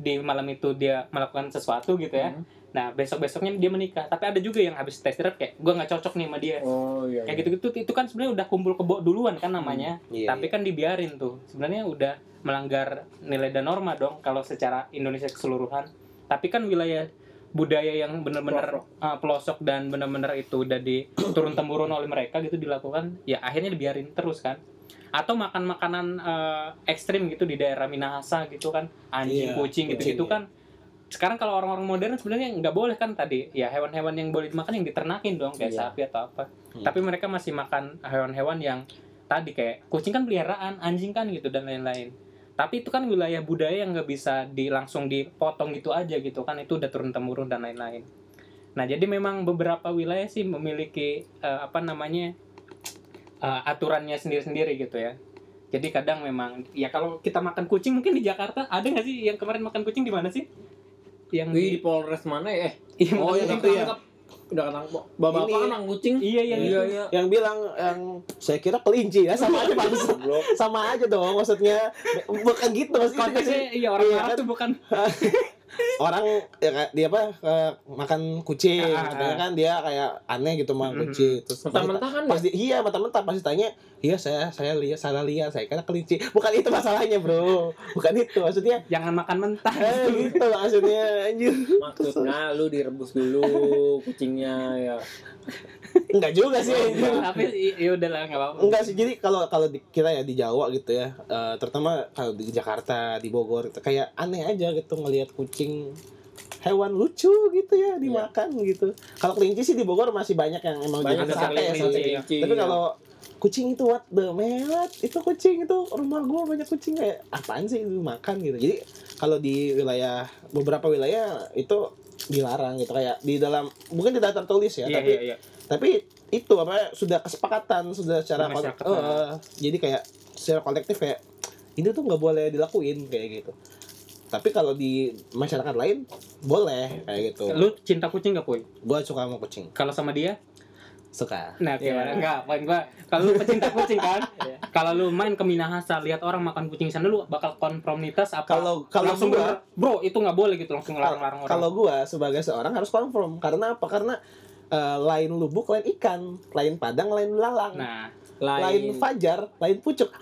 Di malam itu dia melakukan sesuatu gitu ya. Hmm. Nah besok besoknya dia menikah. Tapi ada juga yang habis test drive kayak gue nggak cocok nih sama dia. Oh iya. Kayak gitu-gitu itu kan sebenarnya udah kumpul kebo duluan kan namanya. Iya, Tapi kan dibiarin tuh. Sebenarnya udah melanggar nilai dan norma dong kalau secara Indonesia keseluruhan. Tapi kan wilayah budaya yang benar-benar uh, pelosok dan benar-benar itu udah di turun temurun oleh mereka gitu dilakukan, ya akhirnya dibiarin terus kan. Atau makan makanan uh, ekstrim gitu di daerah Minahasa gitu kan, anjing, Iya, kucing gitu-gitu kucing, kan. Sekarang kalau orang-orang modern sebenarnya nggak boleh kan tadi, ya hewan-hewan yang boleh dimakan yang diternakin dong kayak Iya. sapi atau apa. Hmm. Tapi mereka masih makan hewan-hewan yang tadi kayak kucing kan peliharaan, anjing kan gitu dan lain-lain. Tapi itu kan wilayah budaya yang nggak bisa di langsung dipotong gitu aja gitu kan itu udah turun temurun dan lain-lain. Nah jadi memang beberapa wilayah sih memiliki eh, apa namanya eh, aturannya sendiri-sendiri gitu ya. Jadi kadang memang ya kalau kita makan kucing mungkin di Jakarta ada nggak sih yang kemarin makan kucing di mana sih? Yang Wih, di Polres mana ya? Eh, Iya, oh yang yang itu ya. Udah ketangkap. Bapak Ini- kan nang kucing. Iya, yang iya, itu. iya. Yang bilang yang saya kira kelinci ya sama aja Bang. sama aja dong maksudnya bukan gitu maksudnya konteksnya iya orang Iya, Arab kan? tuh bukan orang ya kayak dia apa kayak makan kucing Ah, ah, katanya ah. kan dia kayak aneh gitu makan kucing terus Mentah-mentah kan pas di, iya mentah-mentah pas ditanya iya saya saya lihat salah lihat saya kira kelinci bukan itu masalahnya bro bukan itu maksudnya jangan makan mentah eh gitu maksudnya anjir Maksudnya lu direbus dulu kucingnya ya. enggak juga sih anjir. tapi ya udahlah nggak apa-apa Enggak sih, jadi kalau kalau di, kita ya di Jawa gitu ya, eh, terutama kalau di Jakarta, di Bogor, itu kayak aneh aja gitu ngelihat kucing hewan lucu gitu ya dimakan gitu. Kalau kelinci sih di Bogor masih banyak yang emang Banyak jadi yang sate ya, sate. kelinci, Tapi iya. kalau kucing itu what the melet itu kucing itu rumah gua banyak kucing kayak apaan sih itu makan gitu. Jadi kalau di wilayah beberapa wilayah itu dilarang gitu. Kayak di dalam mungkin tidak tertulis ya, iya tapi iya iya. tapi itu apa sudah kesepakatan sudah secara kol- Masyarakat, eh, jadi kayak secara kolektif kayak ini tuh nggak boleh dilakuin kayak gitu. Tapi kalau di masyarakat lain boleh kayak gitu. Lu cinta kucing gak puy? Gua suka sama kucing. Kalau sama dia suka nah Iya. gimana enggak poin gua kalau lu pecinta kucing kan Iya. kalau lu main ke Minahasa lihat orang makan kucing di sana lu bakal konformitas apa kalau kalau langsung gua bro itu nggak boleh gitu langsung ngelarang-larang orang kalau gua sebagai seorang harus konform karena apa karena eh, lain lubuk lain ikan lain padang lain belalang nah lain Lain. fajar lain pucuk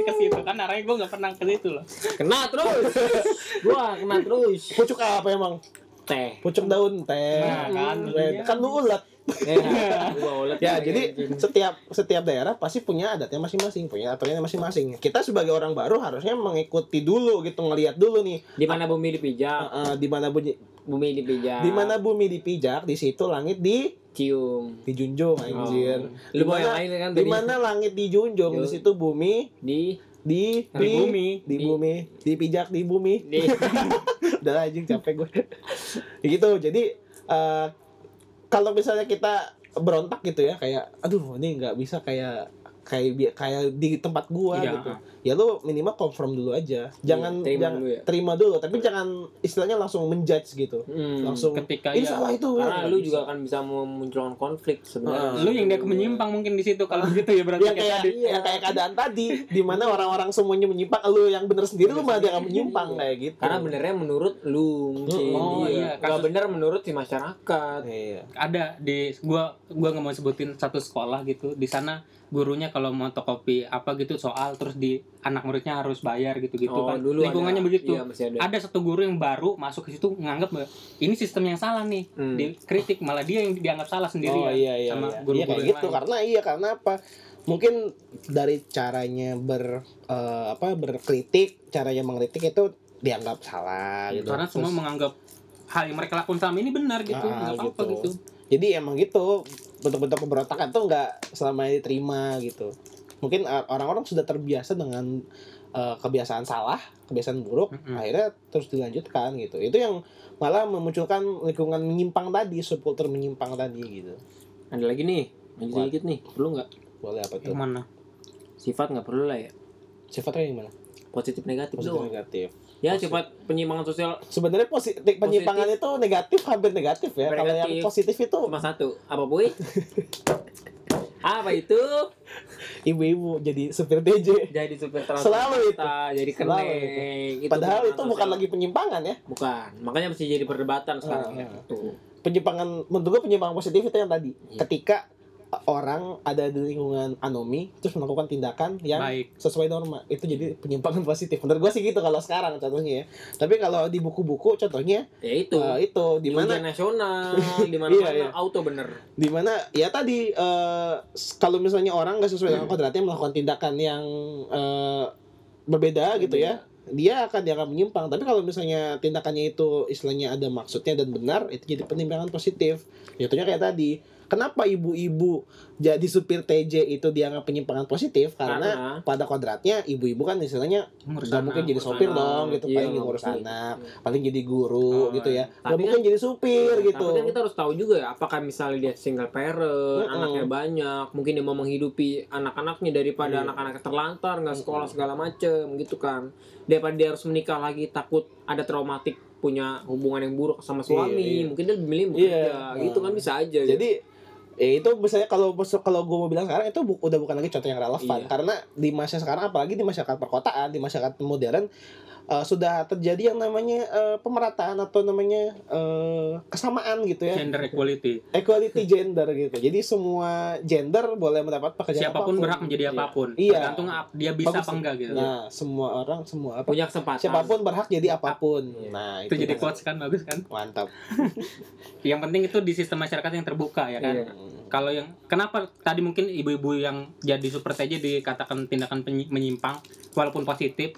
ke situ kan arahnya gua nggak pernah ke situ loh Kena terus. Gua kena terus. pucuk apa emang Teh. pucuk daun teh Nah, kan. Kan lu ulet Ya, gua ulet Ya, lagi, jadi anjing. setiap setiap daerah pasti punya adatnya masing-masing, punya aturannya masing-masing. Kita sebagai orang baru harusnya mengikuti dulu gitu, ngelihat dulu nih di mana bumi dipijak, eh, eh, di mana bunyi, bumi dipijak. di mana bumi dipijak, di situ langit di cium. dijunjung anjir. Oh. Lu yang lain kan Di mana langit dijunjung, di situ bumi Di di Di bumi. di Di- bumi, dipijak di bumi. di Udah anjing capek gue. Gitu. Jadi eh, kalau misalnya kita berontak gitu ya kayak aduh ini nggak bisa kayak kayak kayak di tempat gua Iya. gitu. Ya lu minimal confirm dulu aja. Jangan terima jangan- dulu ya. terima dulu, tapi jangan istilahnya langsung menjudge gitu. Hmm. Langsung ketika ini ya salah itu. Karena Nggak lu bisa. juga akan bisa memunculkan konflik sebenarnya. Ah. lu yang dia menyimpang mungkin di situ kalau begitu ya berarti yang kayak tadi yang kayak keadaan tadi di mana orang-orang semuanya menyimpang lu yang bener sendiri lu malah dia akan menyimpang kayak gitu. Karena benernya menurut lu mungkin. Oh, iya. Nggak Kasus- bener menurut si masyarakat. Iya. ada di gua gua nggak mau sebutin satu sekolah gitu di sana gurunya kalau mau fotokopi apa gitu soal terus di anak muridnya harus bayar gitu gitu oh, kan dulu lingkungannya ada. begitu Iya, ada. ada satu guru yang baru masuk ke situ nganggap ini sistem yang salah nih Hmm. dikritik malah dia yang dianggap salah sendiri Oh iya iya sama iya. Iya guru-guru yang gitu lain. karena iya karena apa? Mungkin dari caranya ber eh, apa berkritik, caranya mengkritik itu dianggap salah gitu. karena semua Terus- menganggap hal yang mereka lakukan selama ini benar gitu Ah, nggak apa-apa gitu. gitu. Jadi emang gitu bentuk-bentuk pemberontakan tuh nggak selamanya diterima gitu. Mungkin orang-orang sudah terbiasa dengan eh, kebiasaan salah, kebiasaan buruk, Mm-mm. akhirnya terus dilanjutkan gitu. Itu yang malah memunculkan lingkungan menyimpang tadi, subkultur menyimpang tadi gitu. Ada lagi nih lanjut dikit nih perlu nggak Boleh apa tuh? Yang mana? sifat nggak perlu lah ya Sifatnya yang mana? positif negatif Positif doang negatif. Ya Positif. sifat penyimpangan sosial Sebenarnya positif penyimpangan itu negatif hampir negatif ya. Kalau yang positif itu cuma satu apa boy apa itu ibu-ibu jadi supir DJ. jadi supir transportasi Selalu itu. jadi kenek Padahal itu bukan sosial. lagi penyimpangan ya. bukan makanya mesti jadi perdebatan sekarang Ah. ya. tuh Penyimpangan menurut gue penyimpangan positif itu yang tadi. Iya. Ketika orang ada di lingkungan anomi terus melakukan tindakan yang Baik. sesuai norma. Itu jadi penyimpangan positif. Menurut gue sih gitu kalau sekarang contohnya ya. Tapi kalau di buku-buku contohnya ya itu. eh, itu di mana nasional di mana Iya, iya. auto bener. Di mana ya tadi s- kalau misalnya orang nggak sesuai dengan kodratnya melakukan tindakan yang eh, berbeda gitu ya dia akan dianggap menyimpang. Tapi kalau misalnya tindakannya itu istilahnya ada maksudnya dan benar itu jadi penimbangan positif. Contohnya kayak tadi kenapa ibu-ibu jadi supir TJ itu dianggap penyimpangan positif karena, Karena- pada kodratnya ibu-ibu kan istilahnya nggak mungkin jadi sopir anak. dong gitu Iya, paling nggak ngurus mungkin. anak paling jadi guru Oh, gitu ya nggak Tapi mungkin jadi supir gitu Tapi kan kita harus tahu juga ya, apakah misalnya dia single parent, Mm-mm. anaknya banyak, mungkin dia mau menghidupi anak-anaknya daripada Iya. anak-anak terlantar, nggak sekolah segala macem, gitu kan. Daripada dia harus menikah lagi takut ada traumatik punya hubungan yang buruk sama suami, Iya, iya. mungkin dia lebih milih Iya. bekerja, gitu kan bisa aja. jadi ya itu misalnya kalau kalau gue mau bilang sekarang itu bu- udah bukan lagi contoh yang relevan Iya. karena di masa sekarang apalagi di masyarakat perkotaan di masyarakat modern eh, sudah terjadi yang namanya eh, pemerataan atau namanya eh, kesamaan gitu ya Gender equality. equality gender gitu jadi semua gender boleh mendapat pekerjaan Siapa pun apa pun. berhak menjadi Iya. apa pun. Iya. Tergantung dia bisa Bagus. apa enggak gitu. nah semua orang semua apa punya kesempatan. siapa pun berhak jadi apa pun Iya. nah itu jadi kan. quotes kan bagus kan. mantap Yang penting itu di sistem masyarakat yang terbuka ya kan. Iya. Kalau yang kenapa tadi mungkin ibu-ibu yang jadi super TJ dikatakan tindakan penyi- menyimpang walaupun positif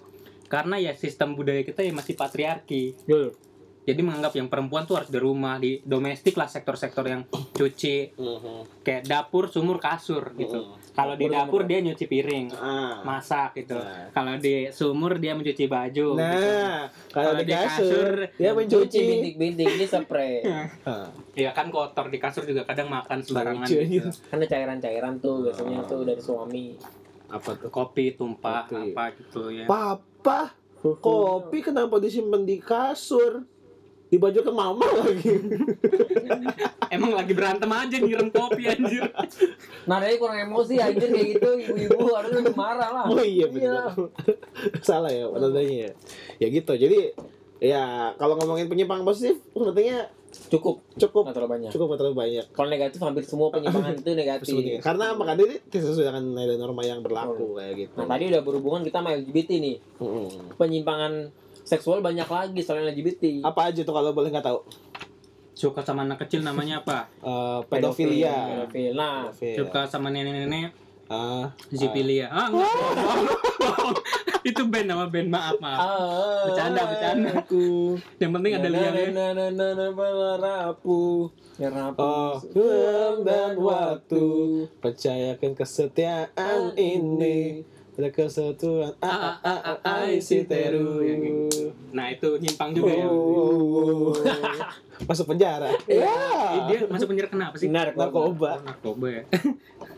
karena ya sistem budaya kita ya masih patriarki. Betul. Jadi menganggap yang perempuan tuh harus di rumah, di domestik lah sektor-sektor yang cuci, Mhm. kayak dapur, sumur, kasur gitu. Mhm. Kalau di Dapur, dia nyuci piring, ah masak gitu. Nah. Kalau di sumur dia mencuci baju. gitu. Nah, kalau Kalau di kasur, kasur, dia Cuci mencuci. bintik-bintik ini spray. Ah, Ya kan kotor di kasur juga kadang makan sembarangan. gitu. Kan ada cairan-cairan tuh biasanya tuh dari suami. Apa tuh? Kopi tumpah Kopi. apa gitu ya. Papa, kopi kenapa disimpan di kasur? Di baju ke mama lagi. Emang lagi berantem aja nyiram kopi anjir. Nadanya kurang emosi anjir kayak gitu ibu-ibu harus lebih marah lah. Oh iya benar. Salah ya nadanya ya. Ya gitu. Jadi ya kalau ngomongin penyimpangan positif sebetulnya Cukup, cukup nggak terlalu banyak. cukup nggak terlalu banyak. Kalau negatif hampir semua penyimpangan itu negatif. Karena? Karena ini tidak sesuai dengan nilai norma yang berlaku kayak gitu. Nah tadi udah berhubungan kita sama LGBT nih. Mm-mm. Penyimpangan seksual banyak lagi selain LGBT. Apa aja tuh kalau boleh nggak tahu? Suka sama anak kecil namanya apa? Eh, pedofilia. Pedofil. Nah, Pedofil. Suka sama nenek-nenek Ah, zipilia. Ah, enggak. bohong, bohong. Itu band nama band maaf maaf. ah, Bercanda, bercanda. Aku. Yang penting ada liangnya. Na na na na na rapuh. Ya rapuh. Oh, dan waktu percayakan kesetiaan ini pada kesatuan a a a a teru Nah, itu nyimpang juga ya. Oh, masuk penjara Eh, ya Dia masuk penjara kenapa sih? Narkoba Narkoba ya.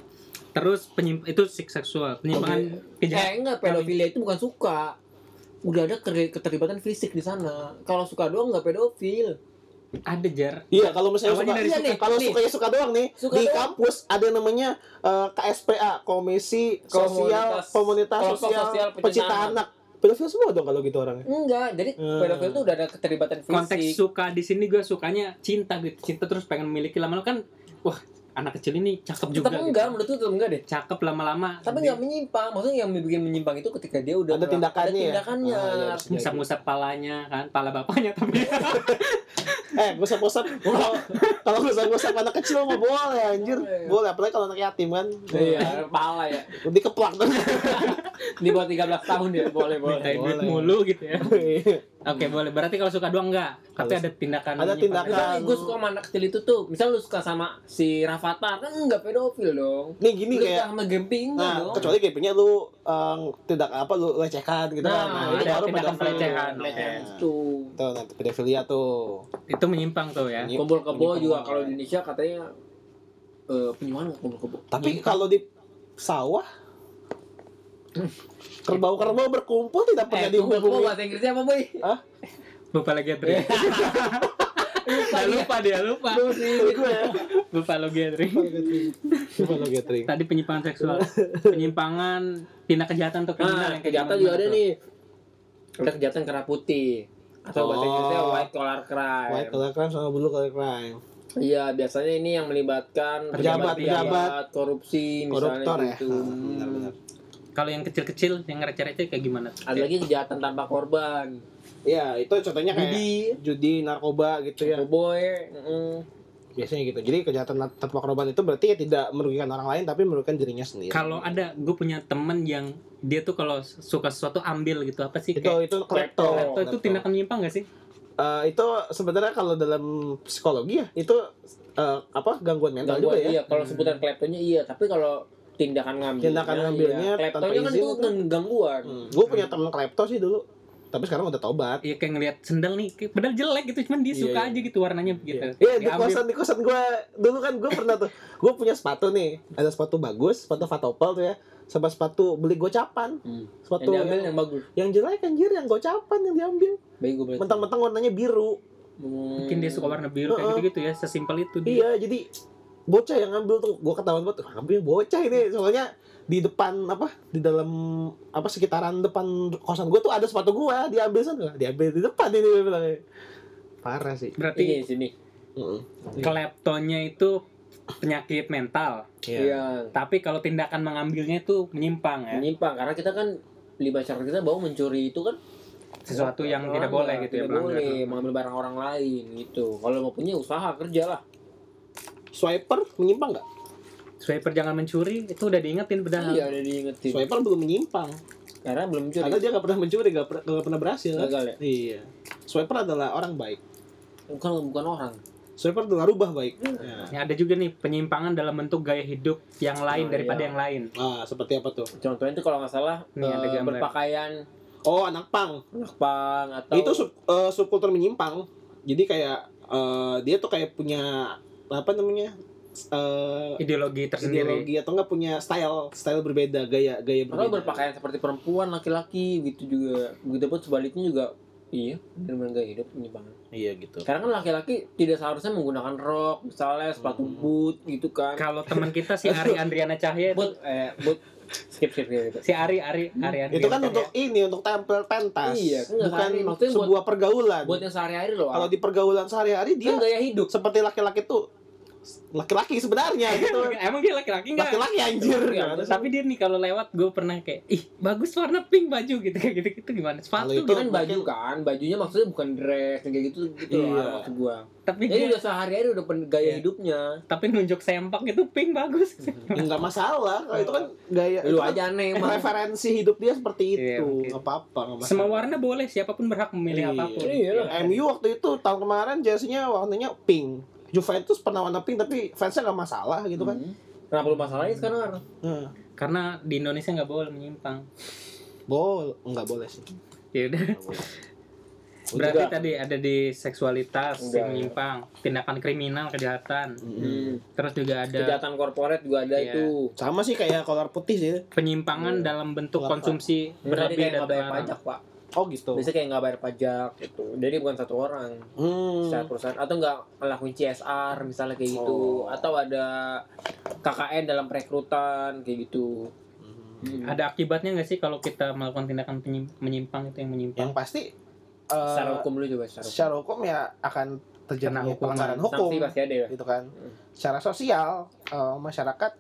Terus penyimp itu seks seksual, penyimpangan kejahatan. Eh enggak, pedofilia itu bukan suka. Udah ada ter- keterlibatan fisik di sana. Kalau suka doang enggak pedofil. Ada jar. Iya, kalau misalnya Awalnya suka, dari iya suka. nih, kalau Nih. sukanya suka doang nih, Suka di doang. kampus ada yang namanya eh, KSPA, Komisi Sosial Komunitas- Komunitas Sosial, Sosial Pecinta Pecinta Anak. Pedofil semua dong kalau gitu orangnya. Enggak, jadi Hmm. pedofil itu udah ada keterlibatan fisik. Konteks suka di sini gue sukanya cinta gitu. Cinta terus pengen memiliki lama-lama kan wah, anak kecil ini cakep juga. Tetap gitu. enggak, menurut itu tetap enggak deh. Cakep lama-lama. Tapi enggak menyimpang. Maksudnya yang bikin menyimpang itu ketika dia udah Ada tindakannya Ada ya? tindakannya. Iya, bisa. ngusap-ngusap palanya kan, pala bapaknya tapi Eh, gosap-gosap. Kalau kalau gosap-gosap anak kecil mah boleh anjir. Boleh. Boleh, apalagi kalau anak yatim kan. Iya, pala ya. Dikeplak tuh. Di bawah 13 tahun dia boleh boleh. duit boleh. mulu gitu ya. Oke, boleh. Berarti kalau suka doang enggak? Tapi ada tindakan ada tindakan. Misalnya gue suka sama anak kecil itu tuh Misal lu suka sama si Rafathar Kan enggak pedofil dong Nih gini Lu kayak suka sama Gempi enggak Nah, dong kecuali kayak punya lu eh, tidak apa lu lecehkan gitu Nah, kan. ada itu baru tindakan pedofil. pelecehan. Pelecehan Nah, itu Tuh, nanti pedofilia tuh. Itu menyimpang tuh ya. Kumpul kebo juga kalau di Indonesia katanya eh, penyimpangan nggak kumpul-kumpul Tapi kalau di sawah kerbau-kerbau berkumpul tidak pernah eh dihubungi. bahasa Inggrisnya apa boy Hah? lupa lagi Adri lupa dia. lupa dia lupa Gue ya. lupa lagi Adri Coba lo gathering. tadi penyimpangan seksual penyimpangan tindak kejahatan atau kriminal nah yang kejahatan juga ada nih ada kejahatan kera putih atau bahasa Oh. Inggrisnya white collar crime White collar crime sama blue collar crime. Iya, biasanya ini yang melibatkan Pejabat, pejabat, korupsi, misalnya Koruptor ya. gitu. Ah, Benar-benar. Kalau yang kecil-kecil yang receh-receh kayak gimana tuh? Ada lagi kejahatan tanpa korban. Iya, itu contohnya kayak Judi, judi, narkoba gitu ya. boy, mm, Biasanya gitu. Jadi kejahatan tanpa korban itu berarti ya tidak merugikan orang lain tapi merugikan dirinya sendiri. kalau ada gue punya temen yang dia tuh kalau suka sesuatu ambil gitu apa sih itu kayak itu klepto. Klepto itu tindakan menyimpang gak sih Eh, itu sebenarnya kalau dalam psikologi ya itu eh, apa gangguan mental gangguan, juga ya. iya. Kalau sebutan kleptonya iya, tapi kalau tindakan ngambilnya, Tindakan ngambilnya iya. tanpa kan itu kan gangguan. Hmm. Gue punya temen klepto sih dulu. Tapi sekarang udah tobat. Iya kayak ngelihat sendal nih, padahal jelek gitu, cuman dia Iya, suka iya. aja gitu warnanya gitu. Iya di Diambil. kosan di kosan gue dulu kan gue pernah tuh gue punya sepatu nih ada sepatu bagus sepatu fatopel tuh ya sama sepatu beli gocapan Hmm. sepatu Yang diambil yang, yang bagus. yang jelek anjir yang gocapan yang diambil mentang-mentang warnanya biru Hmm. Mungkin dia suka warna biru kayak gitu-gitu ya, sesimpel itu dia. iya jadi bocah yang ngambil tuh gue ketahuan banget "Wah, ngambil bocah ini soalnya di depan apa di dalam apa sekitaran depan kosan gue tuh ada sepatu gue diambil sana diambil di depan ini gue bilang parah sih Berarti Ini sini. Heeh. kleptonya itu penyakit mental. Iya. Iya. Tapi kalau tindakan mengambilnya itu menyimpang ya. Menyimpang karena kita kan di masyarakat kita bahwa mencuri itu kan Sesuatu yang tidak boleh gitu ya, tidak melanggar. boleh mengambil barang orang lain gitu kalau mau punya usaha kerja lah swiper menyimpang nggak Swiper jangan mencuri, itu udah diingetin padahal. iya udah diingetin swiper belum menyimpang karena belum mencuri Karena dia gak pernah mencuri, gak, per- gak pernah berhasil. gagal ya Iya. Swiper adalah orang baik. bukan bukan orang Swiper adalah rubah baik. Hmm. Ya. Ya, ada juga nih penyimpangan dalam bentuk gaya hidup yang lain Oh, daripada iya. yang lain. Ah, seperti apa tuh? contohnya itu kalau nggak salah Nih, ada eh, gambar. berpakaian Oh, anak pang. anak pang atau Itu sub, eh, subkultur menyimpang. Jadi kayak eh, dia tuh kayak punya apa namanya? eh Ideologi tersendiri. ideologi atau enggak punya style style berbeda gaya gaya atau berbeda berpakaian seperti perempuan laki-laki gitu juga begitu pun sebaliknya juga iya benar gaya hidup penyimpangan iya gitu Karena kan laki-laki tidak seharusnya menggunakan rok, misalnya sepatu Hmm. boot gitu kan. Kalau teman kita si Ari Andriana Cahya itu boot eh boot skip skip skip. si Ari Ari Ari Andriana itu kan untuk ini untuk tampil pentas Iya, kan bukan sehari. Maksudnya buat- sebuah pergaulan Buat yang sehari-hari loh. kalau di pergaulan sehari-hari dia dia gaya hidup. seperti laki-laki tuh laki-laki sebenarnya gitu Emang dia laki-laki enggak? laki-laki anjir Iya, Gimana sih? Tapi dia nih kalau lewat gue pernah kayak ih bagus warna pink baju gitu kayak gitu gitu gimana sepatu Kalau itu gitu. Itu kan baju kan, bajunya maksudnya bukan dress kayak gitu gitu Iya. loh maksud gua. tapi Jadi dia udah sehari-hari udah pen- gaya Iya. hidupnya. tapi nunjuk sempak itu pink bagus. Ya, nggak masalah kalau itu kan gaya Lu itu kan aja aneh emang. referensi hidup dia seperti Iya, itu mungkin. nggak apa-apa nggak masalah Semua warna boleh, siapa pun berhak memilih Iya. apa pun. Iya lah. MU waktu itu tahun kemarin jersey-nya warnanya pink Juventus pernah warna pink tapi fansnya nggak masalah gitu kan Hmm. Kenapa lu masalahnya sekarang? Nah, Karena di Indonesia nggak boleh menyimpang. bol nggak boleh sih Ya udah. Berarti Juga. tadi ada di seksualitas Udah. yang menyimpang, tindakan kriminal, kejahatan. Hmm. Terus juga ada Kejahatan korporat juga ada Iya. itu. sama sih kayak kolor putih sih penyimpangan Iya. dalam bentuk Kelapa. konsumsi Berarti berlebih dan pajak pak. Oh gitu Biasanya kayak nggak bayar pajak gitu. Jadi bukan satu orang. hmm. secara perusahaan atau nggak ngelakuin CSR misalnya kayak gitu Oh. atau ada KKN dalam perekrutan kayak gitu Hmm. Ada akibatnya nggak sih kalau kita melakukan tindakan menyimpang itu yang menyimpang? yang pasti eh, secara hukum dulu coba secara hukum. secara hukum ya akan terjadi Kena hukuman. pelanggaran hukum sanksi pasti ada ya gitu kan Hmm. secara sosial eh, masyarakat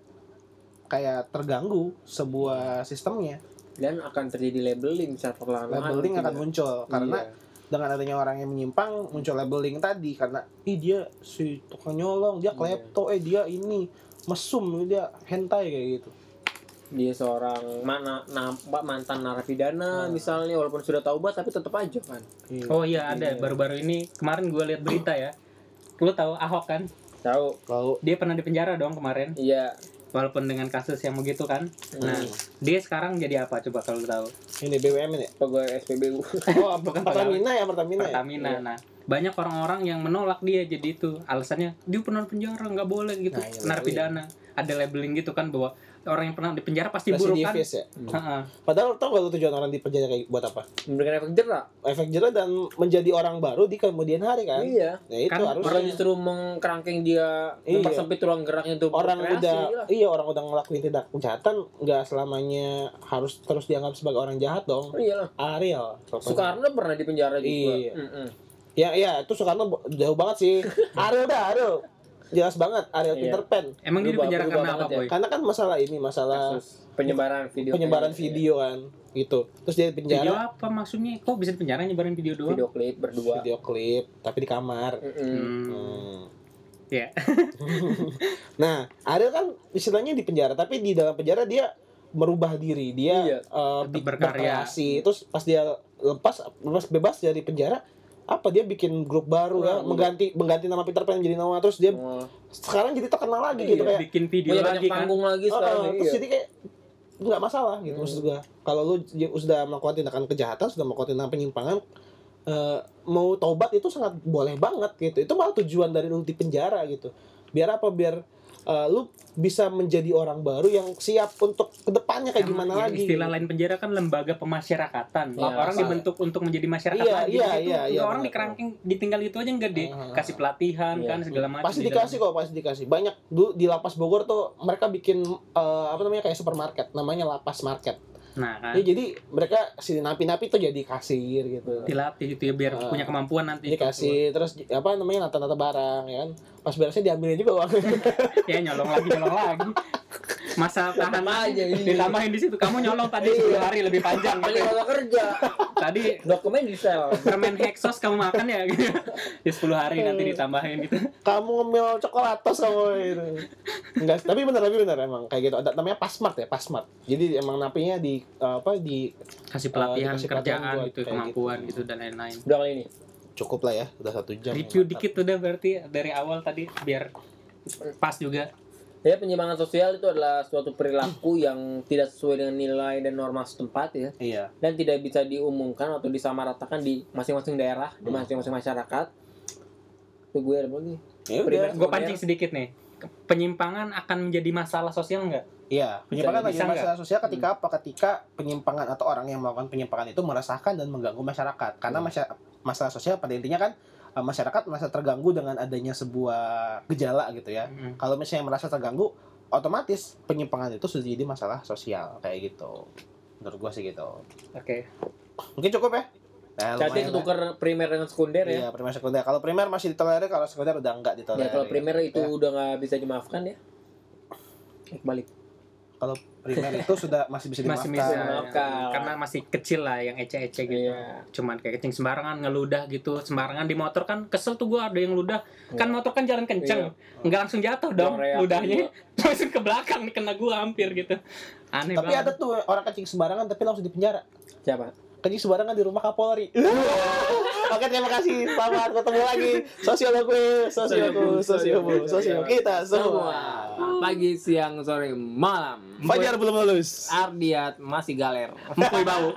kayak terganggu sebuah sistemnya dan akan terjadi labeling secara perlahan-lahan labeling gitu akan ya. muncul karena Iya. dengan adanya orang yang menyimpang muncul labeling tadi karena ih dia si tukang nyolong dia Iya. klepto eh dia ini mesum dia hentai kayak gitu dia seorang mana nampak mantan narapidana Hmm. misalnya walaupun sudah taubat tapi tetap aja kan Iya. Oh iya ada Iya. baru-baru ini kemarin gue lihat berita ya. Lu tahu Ahok kan? tahu kalau Dia pernah dipenjara dong kemarin iya walaupun dengan kasus yang begitu kan. Nah, Hmm. dia sekarang jadi apa coba kalau lu tahu? ini BUMN ya pegawai SPBU oh bukan Pertamina ya Pertamina ya Pertamina. Iya. Nah, banyak orang-orang yang menolak dia jadi itu alasannya dia pernah penjara nggak boleh gitu Nah, iya, narapidana ada labeling gitu kan bahwa orang yang pernah di penjara pasti buruk kan ya. Ha-ha. Padahal tau gak lu tujuan orang di penjara kayak buat apa? memberikan efek jerah Efek jerah dan menjadi orang baru di kemudian hari kan. iya Nah itu Kan harus orang justru mengkerangkeng dia Iya. mempersempit ruang geraknya untuk orang udah lah. iya orang udah ngelakuin tindak kejahatan nggak selamanya harus terus dianggap sebagai orang jahat dong. Oh, iyalah Ariel. Soekarno pernah di penjara juga Iya. Mm-mm. Ya iya itu Soekarno jauh banget sih. Ariel dah Ariel. Jelas banget Ariel Iya. Peter Pan. emang dia penjara karena apa ya. Karena kan masalah ini masalah kasus penyebaran video penyebaran kayak video kan gitu. Terus dia di video penjara apa maksudnya kok bisa di penjara nyebarin video doang video klip berdua video klip tapi di kamar. Mm-mm. Hmm. Hmm. ya Nah, Ariel kan istilahnya di penjara, tapi di dalam penjara dia merubah diri, dia Iya. bi- berkarya. berkreasi. Terus pas dia lepas lepas bebas dari penjara, apa dia bikin grup baru ya, Iya. mengganti mengganti nama Peter Pan jadi nama terus dia Oh. sekarang jadi terkenal lagi Iya. gitu kayak bikin video banyak lagi kan panggung lagi oh, sekarang oh, ya, terus iya. jadi kayak nggak masalah gitu maksud gua. Kalau lu j- sudah melakukan tindakan kejahatan, sudah melakukan tindakan penyimpangan eh, mau taubat itu sangat boleh banget gitu. Itu malah tujuan dari lu di penjara gitu. Biar apa? Biar eh, lu bisa menjadi orang baru yang siap untuk ke depannya kayak Emang gimana yang lagi. Istilah lain penjara kan lembaga pemasyarakatan. Iya, orang dibentuk untuk menjadi masyarakat Iya, lagi. iya, Itu iya, nggak iya, orang benar. dikerangkeng ditinggal itu aja enggak Ah, dikasih pelatihan Iya. kan segala macam. Pasti di dalam. dikasih kok, pasti dikasih. Banyak dulu di lapas Bogor tuh mereka bikin eh, apa namanya kayak supermarket, namanya lapas market. Nah, kan Ya, jadi mereka si napi-napi tuh jadi kasir gitu. dilatih itu ya biar Ah. punya kemampuan nanti. dikasih terus apa namanya nata-nata barang ya kan pas beresnya diambilin juga uang ya nyolong lagi nyolong lagi. Masa tahan aja, iya. ditambahin di situ. Kamu nyolong tadi 10 hari lebih panjang. Paling kalau kerja tadi dokumen di sel permen heksos kamu makan ya gitu. Di 10 hari nanti ditambahin gitu. kamu ngemil coklatos kamu itu enggak tapi bener tapi bener emang kayak gitu ada namanya pasmart ya pasmart jadi emang napinya di apa di Kasih pelatihan pelatihan kerjaan buat gitu, kayak kemampuan gitu dan lain-lain. udah kali ini cukup lah ya udah satu jam Review Mantap. dikit udah berarti dari awal tadi biar pas juga. ya penyimpangan sosial itu adalah suatu perilaku yang tidak sesuai dengan nilai dan norma setempat ya iya dan tidak bisa diumumkan atau disamaratakan di masing-masing daerah di Hmm. masing-masing masyarakat itu gue ada lagi ya Gue pancing sedikit nih. Penyimpangan akan menjadi masalah sosial nggak? Iya penyimpangan lagi bisa masalah sosial ketika apa ketika penyimpangan atau orang yang melakukan penyimpangan itu meresahkan dan mengganggu masyarakat. Karena Hmm. masya- masalah sosial pada intinya kan eh, masyarakat merasa terganggu dengan adanya sebuah gejala gitu ya. Mm. kalau misalnya merasa terganggu otomatis penyimpangan itu sudah jadi masalah sosial kayak gitu. Menurut gua sih gitu. Oke. mungkin cukup ya? Nah, Jadi tukar primer dengan sekunder lah. ya? Iya primer sekunder. Kalau primer masih ditolerir kalau sekunder udah enggak ditolerir ya kalau primer itu Ya. udah nggak bisa dimaafkan ya? Balik kalau primer itu sudah masih bisa Masih dimaafkan bisa. Dimaafkan. Karena masih kecil lah yang ece-ece gitu. Iya. Cuman kayak kencing sembarangan ngeludah gitu. Sembarangan di motor kan kesel tuh gua ada yang ludah. Kan motor kan jalan kenceng. Nggak langsung jatuh dong ludahnya. iya. Langsung ke belakang kena gua hampir gitu. Aneh tapi banget. ada tuh orang kencing sembarangan tapi langsung di penjara siapa kencing sembarangan di rumah Kapolri Oke terima kasih. Selamat ketemu lagi. Sosiolog gue sosioku sosiomu sosio kita semua. Pagi siang sore malam. Fajar belum lulus. Ardiat masih galer. Empoi bau.